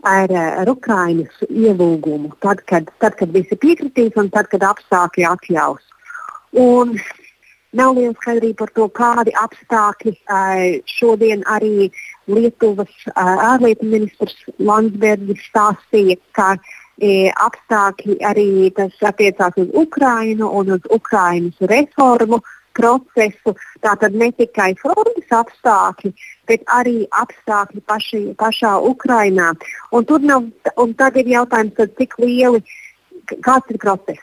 [SPEAKER 5] ar, ar Ukraiņas ielūgumu. Tad kad, tad, kad visi piekritīs un tad, kad apstākļi atļaus. Un Nav liela skaidrība par to, kādi apstākļi šodien arī Lietuvas ārlietu ministrs Landsbergis stāstīja, ka apstākļi arī tas attiecās uz Ukrainu un uz Ukrainas reformu procesu. Tātad ne tikai frontes apstākļi, bet arī apstākļi paši, pašā Ukrainā. Un, nav, un tad ir jautājums, cik lieli, kāds ir process,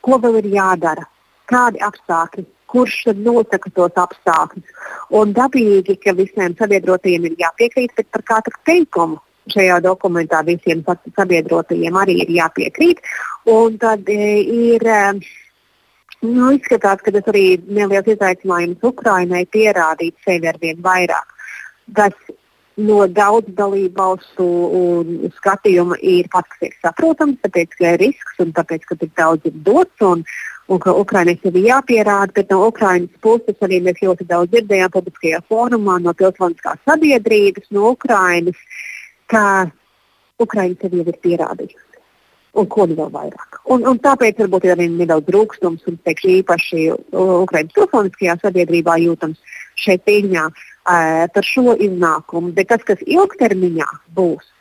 [SPEAKER 5] ko vēl ir jādara, kādi apstākļi kurš tad nosaka tos apstākļus. Un dabīgi, ka visiem sabiedrotajiem ir jāpiekrīt, par katru teikumu šajā dokumentā visiem sabiedrotajiem arī ir jāpiekrīt. Un tad e, ir. E, Nu, izskatās, ka tas arī neliels izaicinājums Ukrainai pierādīt sevi ar vien vairāk. Tas no daudz dalību valstu skatījuma ir pats, kas ir saprotams, tāpēc, ka ir risks un tāpēc, ka tik daudz ir dots. Un, un ka Ukraiņai sevi jāpierāda, bet no Ukraiņas puses arī mēs ļoti daudz dzirdējām publiskajā fórumā no pilsoniskās sabiedrības, no Ukraiņas, ka Ukraiņa sevi jau ir pierādījusi. Un ko nu vēl vairāk. Un, un tāpēc varbūt ir arī nedaudz rūkstums un teikšu, īpaši Ukraiņas pilsoniskajā sabiedrībā jūtams šeit cīņā uh, par šo iznākumu. Bet tas, kas ilgtermiņā būs,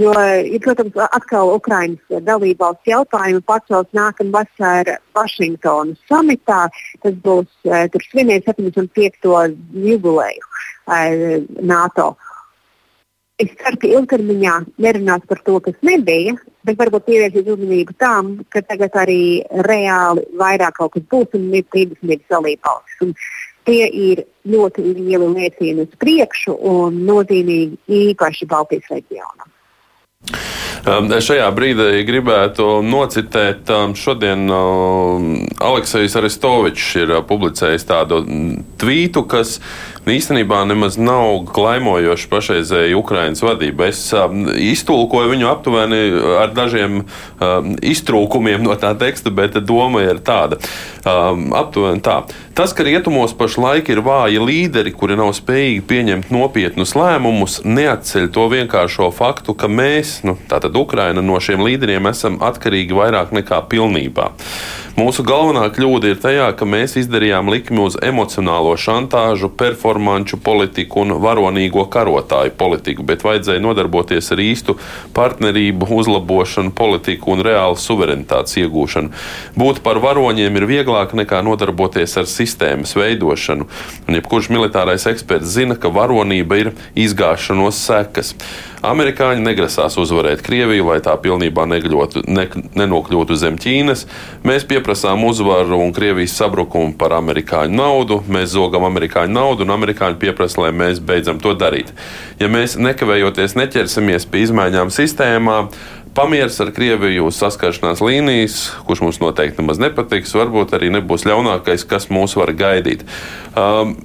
[SPEAKER 5] Jo, ja, protams, atkal Ukraiņas dalībvalsts jautājumu pacels nākamā vasarā Vašingtonas samitā. Tas būs uh, tur svinēt 75. jubileju uh, NATO. Es ceru, ka ilgtermiņā nerunās par to, kas nebija, bet varbūt pievērsīs uzmanību tam, ka tagad arī reāli vairāk kaut kas būs un ir 30 dalībvalstis. Tie ir ļoti lieli liecieni uz priekšu un nozīmīgi īpaši Baltijas reģionam.
[SPEAKER 1] Um, šajā brīdī gribētu nocitēt, um, šodien um, Aleksis Aristovičs ir uh, publicējis tādu tvītu, kas īstenībā nemaz nav klaimojoši pašreizēji Ukraiņas vadība. Es iztulkoju viņu aptuveni ar dažiem um, iztrūkumiem no tā teksta, bet doma ir tāda. Aptuveni tā. Tas, ka rietumos pašlaik ir vāji līderi, kuri nav spējīgi pieņemt nopietnus lēmumus, neatceļ to vienkāršo faktu, ka mēs, nu, tātad Ukraina, no šiem līderiem esam atkarīgi vairāk nekā pilnībā. Mūsu galvenā kļūda ir tajā, ka mēs izdarījām likmi uz emocionālo šantāžu, performanču politiku un varonīgo karotāju politiku, bet vajadzēja nodarboties ar īstu partnerību, uzlabošanu, politiku un reālu suverenitātes iegūšanu. Būt par varoņiem ir vieglāk nekā nodarboties ar sistēmas veidošanu, un jebkurš militārais eksperts zina, ka varonība ir izgāšanos sekas. Amerikāņi negrasās uzvarēt Krieviju, lai tā pilnībā negļotu, ne, nenokļūtu zem Ķīnas. Mēs pieprasām uzvaru un Krievijas sabrukumu par amerikāņu naudu. Mēs zogam amerikāņu naudu, un amerikāņi pieprasa, lai mēs beidzam to darīt. Ja mēs nekavējoties neķersimies pie izmaiņām sistēmā, pamieris ar Krieviju saskaršanās līnijas, kurš mums noteikti nemaz nepatiks, varbūt arī nebūs ļaunākais, kas mūs var gaidīt. Um,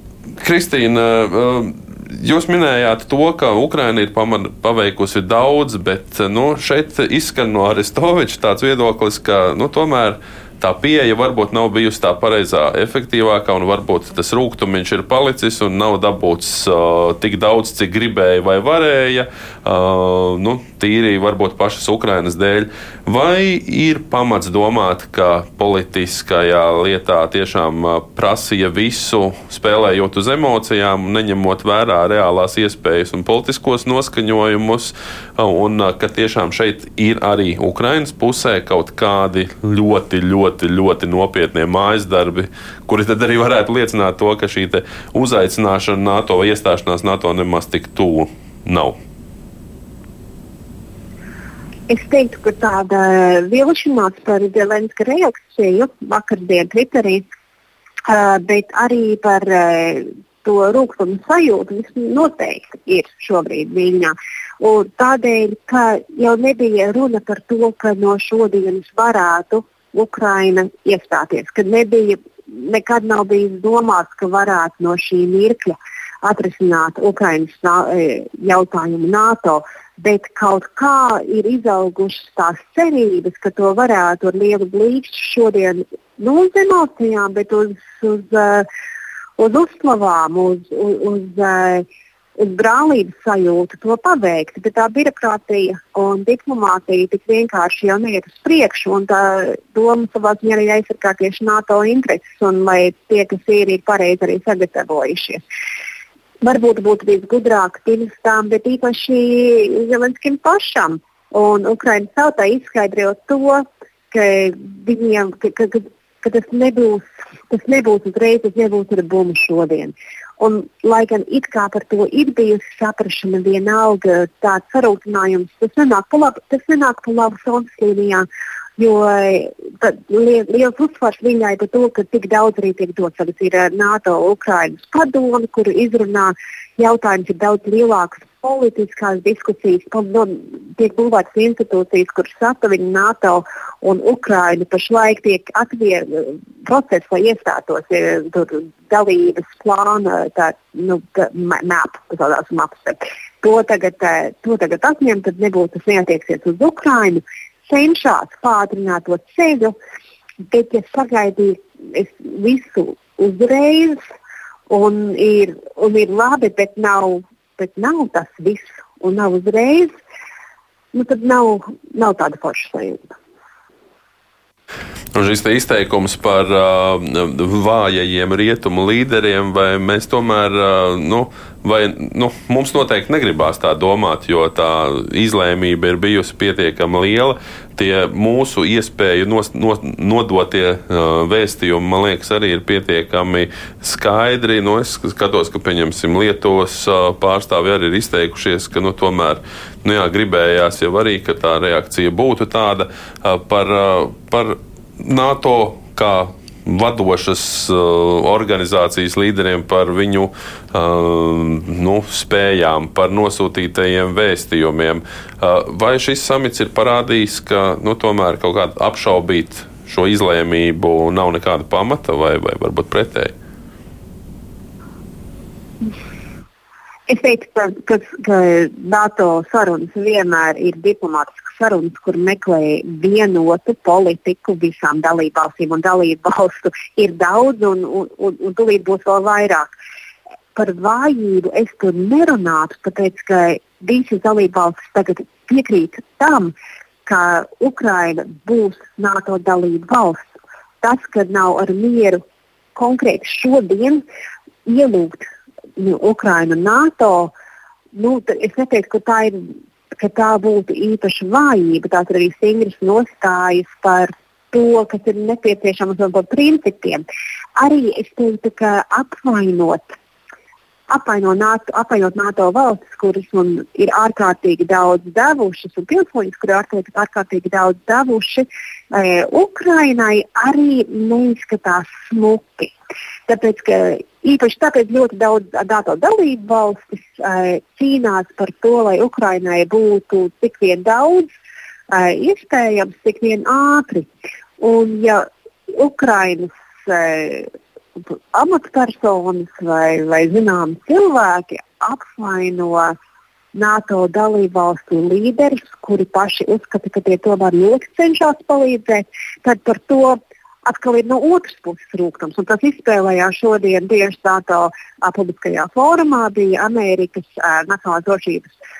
[SPEAKER 1] Kristīna, um, Jūs minējāt to, ka Ukraina ir paveikusi daudz, bet nu, šeit izskan no Aristoviča tāds viedoklis, ka nu, tomēr tā pieeja varbūt nav bijusi tā pareizā, efektīvākā, un varbūt tas rūkstošs ir palicis un nav dabūts uh, tik daudz, cik gribēja vai varēja. Uh, nu, tīri varbūt pašas Ukrainas dēļ. Vai ir pamats domāt, ka politiskajā lietā tiešām prasīja visu, spēlējot uz emocijām, neņemot vērā reālās iespējas un politiskos noskaņojumus, un ka tiešām šeit ir arī Ukrainas pusē kaut kādi ļoti, ļoti, ļoti nopietni mājas darbi, kuri tad arī varētu liecināt to, ka šī uzaicināšana NATO vai iestāšanās NATO nemaz tik tuvu nav.
[SPEAKER 5] Es teiktu, ka tāda vilšanās par Zelenska reakciju vakardien Twitterī, bet arī par to rūkumu sajūtu noteikti ir šobrīd Viņā. Un tādēļ, ka jau nebija runa par to, ka no šodienas varētu Ukraina iestāties, ka nebija, nekad nav bijis domāts, ka varētu no šī mirkļa atrisināt Ukrainas jautājumu NATO. Bet kaut kā ir izaugušas tās cerības, ka to varētu ar lielu blīkšķi šodien nu, uz emocijām, bet uz, uz, uh, uz uzslavām, uz, uz, uz, uh, uz brālības sajūtu to paveikt. Bet tā birokrātija un diplomātija tik vienkārši jau neiet uz priekšu. Tā doma savā ziņā ir aizsargāt tieši NATO intereses un lai tie, kas ir, ir pareizi arī sagatavojušies. Varbūt būtu bijis gudrāk pirmstām, bet īpaši Zelenskim pašam un Ukraiņas tautai izskaidrot to, ka viņiem, ka, ka, ka tas nebūs, tas nebūs uzreiz, tas nebūs ar bumbu šodien. Un, lai gan it kā par to ir bijusi saprašana, vienalga tāds sarūktinājums, tas nenāk pa labu, tas nenāk pa labu frontes līnijā. Jo liels uzsvars viņai par to, ka tik daudz arī tiek dots. Tagad ir eh, NATO Ukrainas padome, kuru izrunā jautājums ir daudz lielāks. Politiskās diskusijas, no, tiek būvētas institūcijas, kuras satavina NATO un Ukraina. Pašlaik tiek atvieglots process, lai iestātos tur dalības plāna, tā nu, map, tādās mapas. To tagad, to tagad atņemt, tad nebūs tas neatieksies uz Ukrainu cenšas pātrināt to ceļu, bet ja sagaidīt visu uzreiz, un ir, un ir labi, bet nav, bet nav tas viss, un nav uzreiz, nu, tad nav, nav tāda forša sajūta.
[SPEAKER 1] Un šis izteikums par uh, vājajiem rietumu līderiem, vai mēs tomēr, uh, nu, vai nu, mums noteikti negribās tā domāt, jo tā izlēmība ir bijusi pietiekami liela. Tie mūsu iespēju nos, nos, nodotie uh, vēstījumi, man liekas, arī ir pietiekami skaidri. Nu, es skatos, ka, pieņemsim, Lietuvas uh, pārstāvi arī ir izteikušies, ka, nu, tomēr, nu, jā, gribējās jau arī, ka tā reakcija būtu tāda uh, par. Uh, par NATO kā vadošas uh, organizācijas līderiem par viņu uh, nu, spējām, par nosūtītajiem vēstījumiem. Uh, vai šis samits ir parādījis, ka nu, tomēr kaut kāda apšaubīt šo izlēmību nav nekāda pamata vai, vai varbūt pretēji?
[SPEAKER 5] Es teiktu, ka, ka, ka NATO sarunas vienmēr ir diplomātiskas sarunas, kur meklē vienotu politiku visām dalībvalstīm, un dalību valstu ir daudz, un, un, un, un tūlīt būs vēl vairāk. Par vājību es tur nerunātu, tāpēc ka visas dalībvalstis tagad piekrīt tam, ka Ukraina būs NATO dalība valsts. Tas, ka nav ar mieru konkrēti šodien ielūgt nu, Ukrainu NATO, nu, es neteiktu, ka tā ir ka tā būtu īpaša vājība. Tās ir arī stingras nostājas par to, kas ir nepieciešams un par principiem. Arī es teiktu, ka apvainot. Apvainot NATO, apvainot NATO valstis, kuras man ir ārkārtīgi daudz devušas, un pilsoņus, kuri ir ārkārtīgi daudz devuši, e, Ukrainai arī neizskatās smuki. Tāpēc, ka Īpaši tāpēc ļoti daudz NATO dalību valstis uh, cīnās par to, lai Ukrainai būtu tik vien daudz, uh, iespējams, tik vien ātri. Un, ja Ukrainas uh, amatpersonas vai, vai zināmi cilvēki apvaino NATO dalībvalstu līderus, kuri paši uzskata, ka tie tomēr ļoti cenšas palīdzēt, tad par to atkal ir no otras puses rūkums. Un tas izspēlējās šodien tieši tādā publiskajā fórumā. Bija Amerikas Nacionālās drošības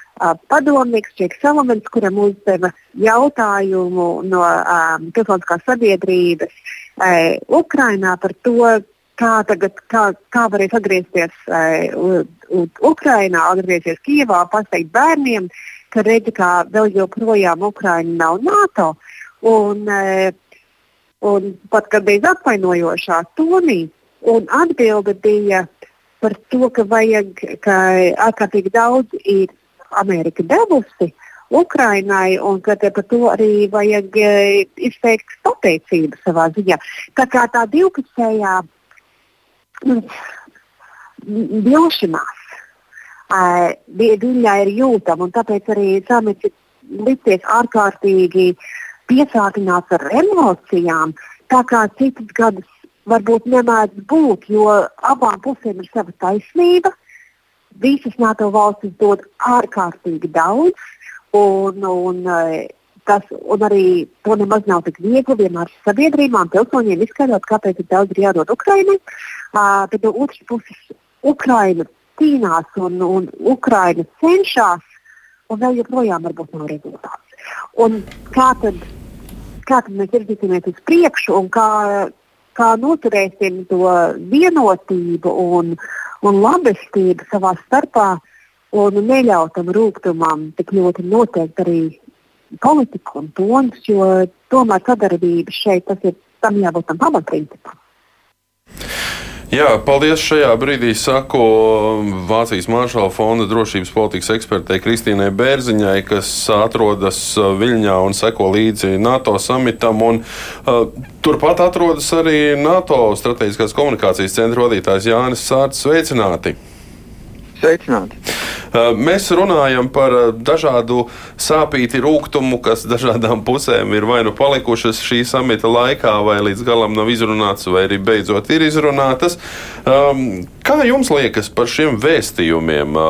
[SPEAKER 5] padomnieks Čeks Salamans, kuram uzdeva jautājumu no um, pilsoniskās sabiedrības uh, Ukrainā par to, kā, tagad, kā, kā varēs atgriezties uh, Ukrainā, atgriezties Kijavā, pateikt bērniem, ka redzi, ka vēl joprojām Ukraina nav NATO. Un, uh, Un pat kad bija apvainojošā tonī, un atbilde bija par to, ka vajag, ka ārkārtīgi daudz ir Amerika devusi Ukrainai, un ka par to arī vajag e, izteikt pateicību savā ziņā. Tā kā tā divpusējā mm, vilšanās uh, viņai ir jūtama, un tāpēc arī samits ir licies ārkārtīgi uh, piesātināts ar emocijām, tā kā citas gadus varbūt nemēdz būt, jo abām pusēm ir sava taisnība. Visas NATO valstis dod ārkārtīgi daudz, un, un, eh, tas, un arī to nemaz nav tik viegli vienmēr sabiedrībām, pilsoņiem izskaidrot, kāpēc tik daudz ir jādod Ukraiņai. Uh, bet no otras puses, Ukraiņa cīnās un, un Ukraiņa cenšas, un vēl joprojām varbūt nav rezultāts. Un kā tad kā mēs virzīsimies uz priekšu un kā, kā noturēsim to vienotību un, un labestību savā starpā un neļautam rūkumam tik ļoti noteikt arī politiku un tonus, jo tomēr sadarbība šeit tas ir tam jābūt tam pamatprincipam.
[SPEAKER 1] Jā, paldies šajā brīdī saku Vācijas Maršala fonda drošības politikas ekspertei Kristīnai Bērziņai, kas atrodas uh, Viļņā un seko līdzi NATO samitam. Un, uh, turpat atrodas arī NATO strateģiskās komunikācijas centra vadītājs Jānis Sārts. Sveicināti!
[SPEAKER 6] Sveicināti!
[SPEAKER 1] Mēs runājam par dažādu sāpīti rūkumu, kas dažādām pusēm ir vai nu palikušas šī samita laikā, vai līdz galam nav izrunāts, vai arī beidzot ir izrunātas. Kā jums liekas par šiem vēstījumiem?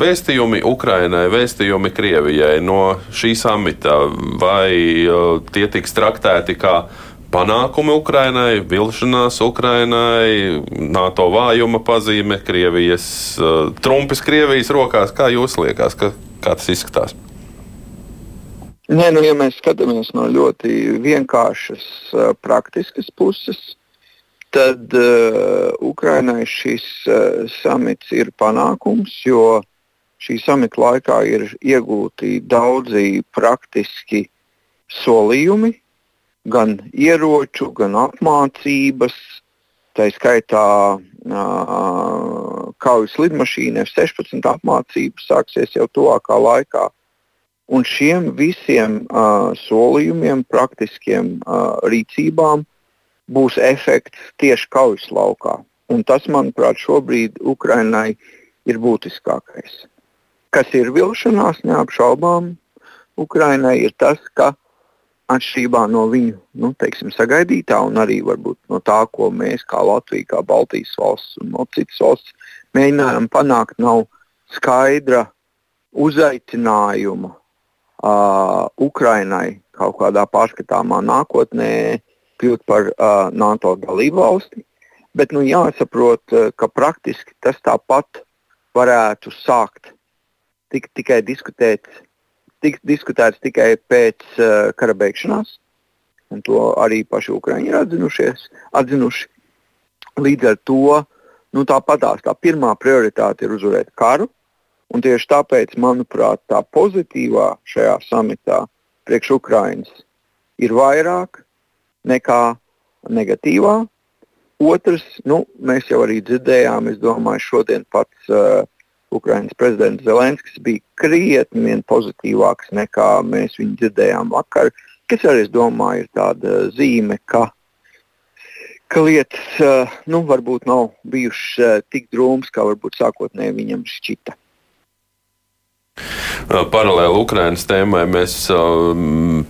[SPEAKER 1] Vēstījumi Ukrainai, vēstījumi Krievijai no šī samita, vai tie tiks traktēti kā panākumi Ukrainai, vilšanās Ukrainai, NATO vājuma pazīme, Krievijas uh, trumpis Krievijas rokās. Kā jūs liekas, ka, kā tas izskatās?
[SPEAKER 6] Nē, nu, ja mēs skatāmies no ļoti vienkāršas, uh, praktiskas puses, tad uh, Ukrainai šis uh, samits ir panākums, jo šī samita laikā ir iegūti daudzi praktiski solījumi, gan ieroču, gan apmācības, tā skaitā uh, kaujas lidmašīnu F-16 apmācība sāksies jau tuvākā laikā. Un šiem visiem uh, solījumiem, praktiskiem uh, rīcībām būs efekts tieši kaujas laukā. Un tas, manuprāt, šobrīd Ukrainai ir būtiskākais. Kas ir vilšanās, neapšaubām, Ukrainai ir tas, ka atšķirībā no viņu nu, teiksim, sagaidītā un arī no tā, ko mēs kā Latvija, kā Baltijas valsts un no citas valsts mēģinājām panākt, nav skaidra uzaicinājuma uh, Ukrainai kaut kādā pārskatāmā nākotnē kļūt par uh, NATO dalību valsti. Bet nu, jāsaprot, ka praktiski tas tāpat varētu sākt tik, tikai diskutēt tiks diskutēts tikai pēc uh, kara beigšanās. To arī paši Ukrāņi ir atzinuši. Līdz ar to nu, tāpatās tā pirmā prioritāte ir uzvarēt karu. Un tieši tāpēc, manuprāt, tā pozitīvā šajā samitā priekš Ukraiņas ir vairāk nekā negatīvā. Otrs, nu, mēs jau arī dzirdējām, es domāju, šodien pats uh, Ukraiņas prezidents Zelenskis bija krietni vien pozitīvāks nekā mēs viņu dzirdējām vakar, kas arī, es domāju, ir tāda zīme, ka, ka lietas uh, nu, varbūt nav bijušas uh, tik drūmas, kā varbūt sākotnēji viņam šķita.
[SPEAKER 1] Paralēli Ukraiņas tēmai mēs uh,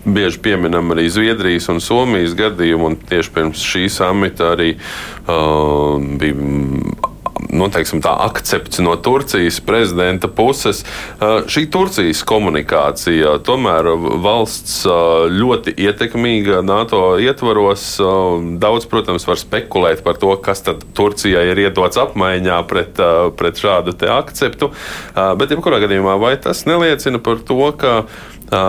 [SPEAKER 1] bieži pieminam arī Zviedrijas un Somijas gadījumu. Un tieši pirms šī samita arī uh, bija nu, teiksim, tā, akcepts no Turcijas prezidenta puses. Šī Turcijas komunikācija tomēr valsts ļoti ietekmīga NATO ietvaros. Daudz, protams, var spekulēt par to, kas tad Turcijai ir iedots apmaiņā pret, pret šādu akceptu. Bet, jebkurā gadījumā, vai tas neliecina par to, ka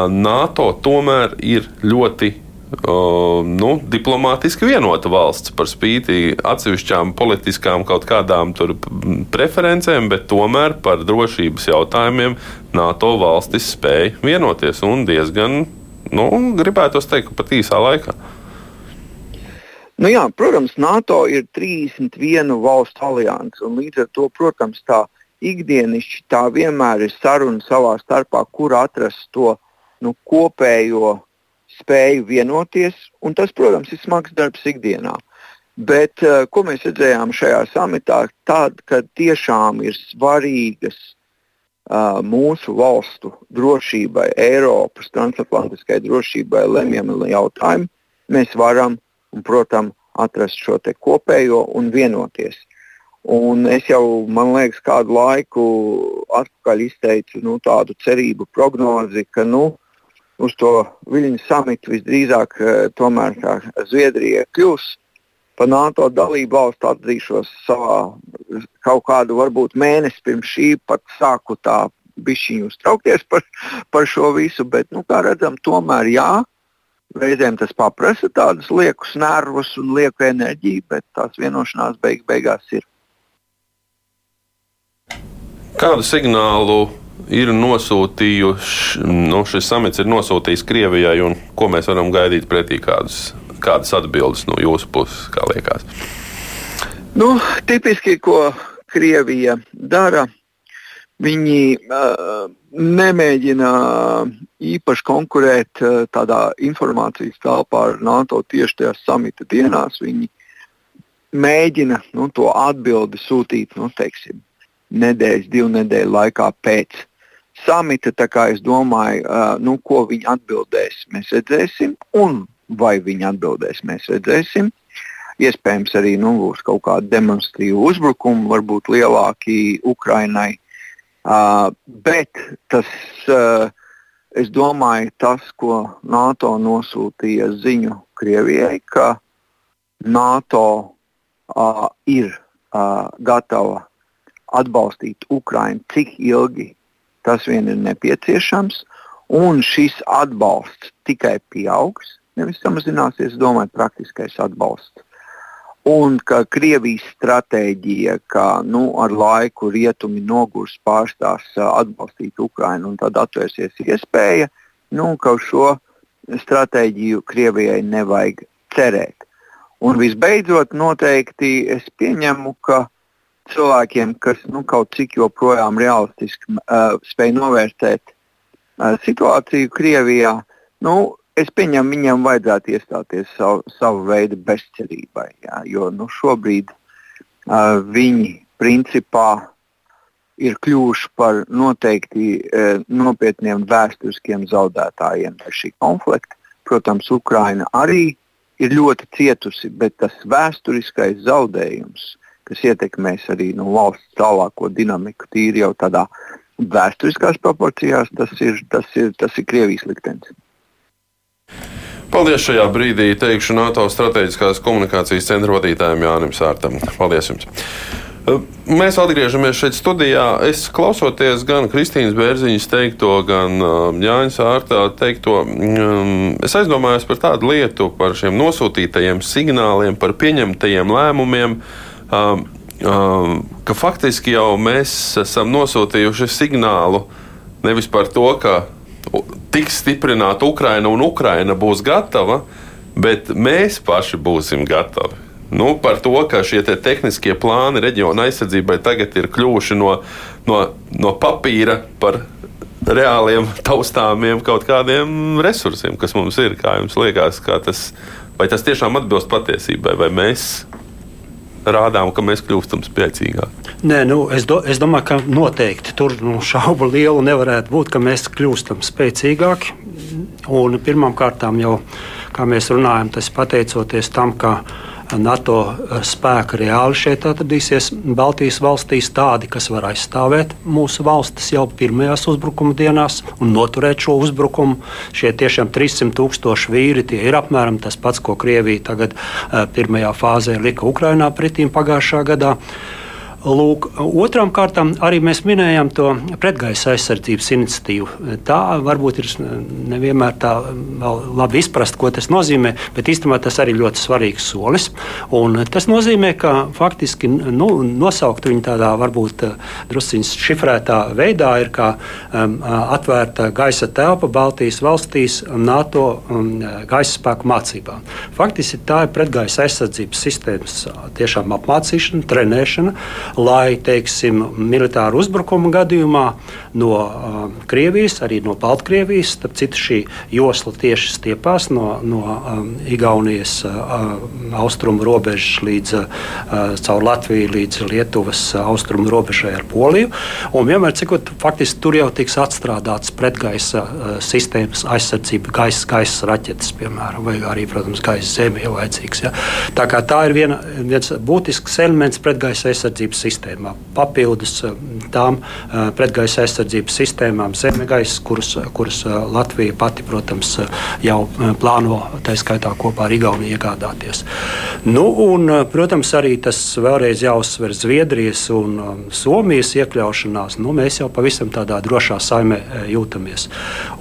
[SPEAKER 1] NATO tomēr ir ļoti nu, diplomātiski vienota valsts par spīti atsevišķām politiskām kaut kādām preferencēm, bet tomēr par drošības jautājumiem NATO valstis spēja vienoties un diezgan, nu, gribētos teikt, pat īsā laikā.
[SPEAKER 6] Nu jā, protams, NATO ir 31 valstu alianse, un līdz ar to, protams, tā ikdienišķi tā vienmēr ir saruna savā starpā, kur atrast to nu, kopējo spēju vienoties, un tas, protams, ir smags darbs ikdienā. Bet uh, ko mēs redzējām šajā samitā, tad, kad tiešām ir svarīgas uh, mūsu valstu drošībai, Eiropas transatlantiskai drošībai lemjami jautājumi, mēs varam, un, protams, atrast šo kopējo un vienoties. Un es jau, man liekas, kādu laiku atpakaļ izteicu nu, tādu cerību prognozi, ka nu, uz to Viļņu samitu visdrīzāk eh, tomēr Zviedrija kļūs par NATO dalību valstu. Atzīšos savā kaut kādu varbūt mēnesi pirms šī pat sāku tā bišķiņu uztraukties par, par šo visu, bet, nu, kā redzam, tomēr jā. Reizēm tas prasa tādus liekus nervus un lieku enerģiju, bet tās vienošanās beig beigās ir.
[SPEAKER 1] Kādu signālu ir nosūtījuši, nu, šis samits ir nosūtījis Krievijai, un ko mēs varam gaidīt pretī kādas, kādas atbildes no jūsu puses, kā liekas?
[SPEAKER 6] Nu, tipiski, ko Krievija dara, viņi uh, nemēģina īpaši konkurēt uh, tādā informācijas telpā ar NATO tieši tajās samita dienās. Viņi mēģina nu, to atbildi sūtīt, nu, teiksim, nedēļas, divu nedēļu laikā pēc samita. Es domāju, uh, nu, ko viņi atbildēs, mēs redzēsim, un vai viņi atbildēs, mēs redzēsim. Iespējams, arī nu, būs kaut kāda demonstratīva uzbrukuma, varbūt lielāki Ukrainai. Uh, bet tas, uh, es domāju, tas, ko NATO nosūtīja ziņu Krievijai, ka NATO uh, ir uh, gatava atbalstīt Ukrainu, cik ilgi tas vien ir nepieciešams, un šis atbalsts tikai pieaugs, nevis samazināsies, domāju, praktiskais atbalsts. Un ka Krievijas stratēģija, ka nu, ar laiku rietumi nogurs pārstās atbalstīt Ukrainu un tad atvērsies iespēja, nu, ka uz šo stratēģiju Krievijai nevajag cerēt. Un visbeidzot, noteikti es pieņemu, ka cilvēkiem, kas nu, kaut cik joprojām realistiski uh, spēj novērtēt uh, situāciju Krievijā, nu, es pieņemu, viņiem vajadzētu iestāties savu, savu veidu bezcerībai. Jā, jo nu, šobrīd uh, viņi principā ir kļuvuši par noteikti uh, nopietniem vēsturiskiem zaudētājiem šī konflikta. Protams, Ukraina arī ir ļoti cietusi, bet tas vēsturiskais zaudējums kas ietekmēs arī nu, valsts tālāko dinamiku, tīri jau tādā vēsturiskās proporcijās, tas ir, tas ir, tas ir Krievijas liktenis.
[SPEAKER 1] Paldies šajā brīdī teikšu NATO strateģiskās komunikācijas centra vadītājiem Jānim Sārtam. Paldies jums! Mēs atgriežamies šeit studijā. Es klausoties gan Kristīnas Bērziņas teikto, gan Jāņa Sārta teikto, es aizdomājos par tādu lietu, par šiem nosūtītajiem signāliem, par pieņemtajiem lēmumiem. Um, um, ka faktiski jau mēs esam nosūtījuši signālu nevis par to, ka tiks stiprināta Ukraina un Ukraina būs gatava, bet mēs paši būsim gatavi. Nu, par to, ka šie te tehniskie plāni reģiona aizsardzībai tagad ir kļuvuši no, no, no papīra par reāliem, taustāmiem kaut kādiem resursiem, kas mums ir. Kā jums liekas, kā tas, vai tas tiešām atbilst patiesībai, vai mēs rādām, ka mēs kļūstam spēcīgāki?
[SPEAKER 3] Nē, nu, es, do, es domāju, ka noteikti tur nu, šaubu lielu nevarētu būt, ka mēs kļūstam spēcīgāki. Pirmkārt, jau kā mēs runājam, tas pateicoties tam, ka NATO spēki reāli šeit atradīsies Baltijas valstīs, tādi, kas var aizstāvēt mūsu valstis jau pirmajās uzbrukuma dienās un noturēt šo uzbrukumu. Šie tiešām 300 tūkstoši vīri ir apmēram tas pats, ko Krievija tagad pirmajā fāzē lika Ukrainā pretīm pagājušā gadā. Lūk, otram kārtam arī mēs minējām to pretgaisa aizsardzības iniciatīvu. Tā varbūt ir nevienmēr tā labi izprast, ko tas nozīmē, bet īstenībā tas arī ļoti svarīgs solis. Un tas nozīmē, ka faktiski nu, nosaukt viņu tādā varbūt drusciņš šifrētā veidā ir kā um, atvērta gaisa telpa Baltijas valstīs NATO um, gaisa spēku mācībām. Faktiski tā ir pretgaisa aizsardzības sistēmas tiešām apmācīšana, trenēšana lai, teiksim, militāru uzbrukumu gadījumā no uh, Krievijas, arī no Baltkrievijas, starp citu šī josla tieši stiepās no, no um, Igaunijas uh, austrumu robežas līdz uh, caur Latviju līdz Lietuvas austrumu robežai ar Poliju. Un vienmēr cikot, faktiski tur jau tiks atstrādāts pretgaisa uh, sistēmas aizsardzība, gaisa, gaisa raķetes, piemēram, vai arī, protams, gaisa jau vajadzīgs. Ja? Tā, tā ir viena, viens būtisks elements pretgaisa aizsardzības sistēmā. Papildus eh, tām eh, pretgaisa aizsardzības sistēmām, zemegaisa, kuras, kuras eh, Latvija pati, protams, jau plāno, tā skaitā kopā ar Igauniju iegādāties. Nu, un, protams, arī tas vēlreiz jāuzsver Zviedrijas un Somijas iekļaušanās. Nu, mēs jau pavisam tādā drošā saimē jūtamies.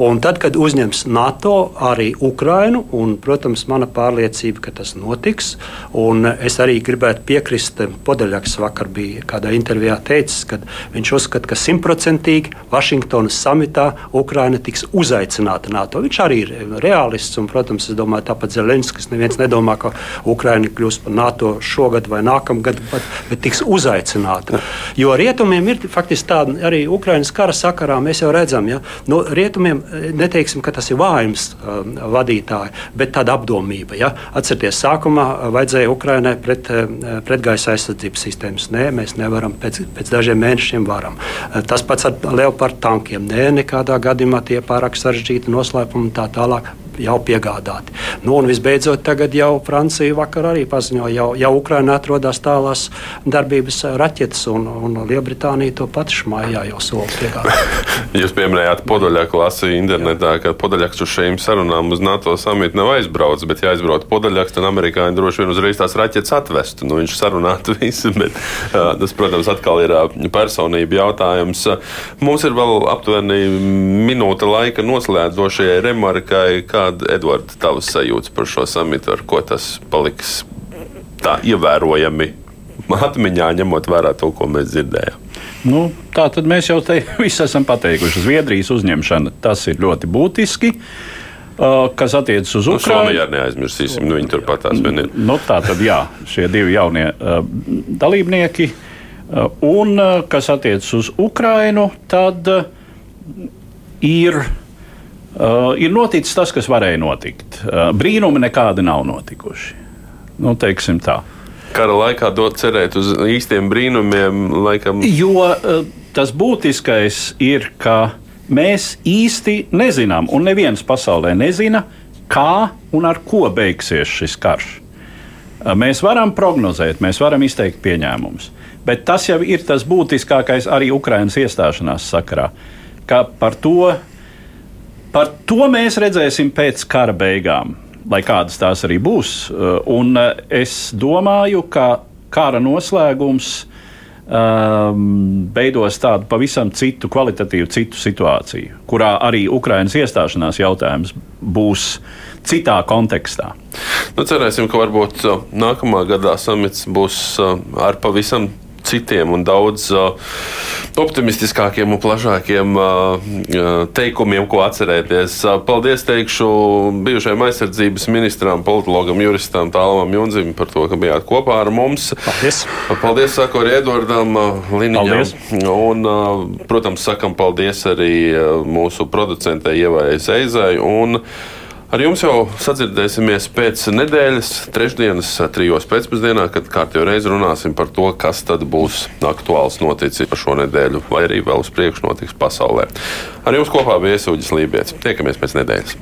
[SPEAKER 3] Un tad, kad uzņems NATO arī Ukrainu, un, protams, mana pārliecība, ka tas notiks, un es arī gribētu piekrist Podeļaks vakar bija bija kādā intervijā teicis, ka viņš uzskata, ka simtprocentīgi Vašingtonas samitā Ukraina tiks uzaicināta NATO. Viņš arī ir realists, un, protams, es domāju, tāpat Zelenskis neviens nedomā, ka Ukraina kļūs par NATO šogad vai nākamgad, bet, bet tiks uzaicināta. Jo rietumiem ir faktiski tāda arī Ukrainas kara sakarā, mēs jau redzam, ja, no rietumiem neteiksim, ka tas ir vājums um, vadītāji, bet tāda apdomība. Ja. Atcerieties, sākumā vajadzēja Ukrainai pret, pretgaisa aizsardzības sistēmas. Nē, mēs nevaram, pēc, pēc dažiem mēnešiem varam. Eh, tas pats ar Leopard tankiem. Nē, nekādā gadījumā tie pārāk sarežģīti noslēpumi un tā tālāk jau piegādāti. Nu, un visbeidzot, tagad jau Francija vakar arī paziņoja, jau, jau Ukraina atrodas tālās darbības raķetes, un, un Lielbritānija to pašu mājā jau sola piegādāt.
[SPEAKER 1] Jūs pieminējāt Podaļaku, lasīju internetā, ka Podaļaks uz šīm sarunām uz NATO samitu nav aizbraucis, bet ja aizbrauc Podaļaks, tad amerikāņi droši vien uzreiz tās raķetes atvestu. Nu, viņš sarunātu visu, bet tas, protams, atkal ir personība jautājums. Mums ir vēl aptuveni minūte laika noslēdzošajai remarkai, kā Kāda Edvards tavs sajūta par šo samitu, ar ko tas paliks tā ievērojami atmiņā, ņemot vērā to, ko mēs dzirdējām?
[SPEAKER 2] Nu, tā tad mēs jau te visi esam pateikuši. Zviedrijas uzņemšana tas ir ļoti būtiski. Kas attiecas uz nu, Ukrajinu.
[SPEAKER 1] Somijā neaizmirsīsim, nu, viņi turpat tās vien ir.
[SPEAKER 2] Nu, tā tad jā, šie divi jaunie uh, dalībnieki. Uh, un uh, kas attiecas uz Ukrajinu, tad uh, ir Uh, ir noticis tas, kas varēja notikt. Uh, brīnumi nekādi nav notikuši. Nu, teiksim tā.
[SPEAKER 1] Kara laikā dot cerēt uz īstiem brīnumiem, laikam.
[SPEAKER 2] Jo uh, tas būtiskais ir, ka mēs īsti nezinām, un neviens pasaulē nezina, kā un ar ko beigsies šis karš. Uh, mēs varam prognozēt, mēs varam izteikt pieņēmumus, bet tas jau ir tas būtiskākais arī Ukraiņas iestāšanās sakarā, ka par to Par to mēs redzēsim pēc kara beigām, lai kādas tās arī būs. Uh, un uh, es domāju, ka kara noslēgums um, beidos tādu pavisam citu, kvalitatīvu citu situāciju, kurā arī Ukraiņas iestāšanās jautājums būs citā kontekstā.
[SPEAKER 1] Nu, cerēsim, ka varbūt uh, nākamā gadā samits būs ar pavisam citiem un daudz uh, optimistiskākiem un plašākiem uh, uh, teikumiem, ko atcerēties. Paldies teikšu bijušajam aizsardzības ministram, politologam, juristam Tālamam Junzim par to, ka bijāt kopā ar mums.
[SPEAKER 3] Paldies!
[SPEAKER 1] Paldies, saku arī Edvardam Liniņam. Un, protams, sakam paldies arī mūsu producentei Ievai Zeizai. Ar jums jau sadzirdēsimies pēc nedēļas, trešdienas, trijos pēcpusdienā, kad kārtībā reizi runāsim par to, kas tad būs aktuāls noticis šo nedēļu, vai arī vēl uz priekšu notiks pasaulē. Ar jums kopā bija Iesūģis Lībijams. Tiekamies pēc nedēļas!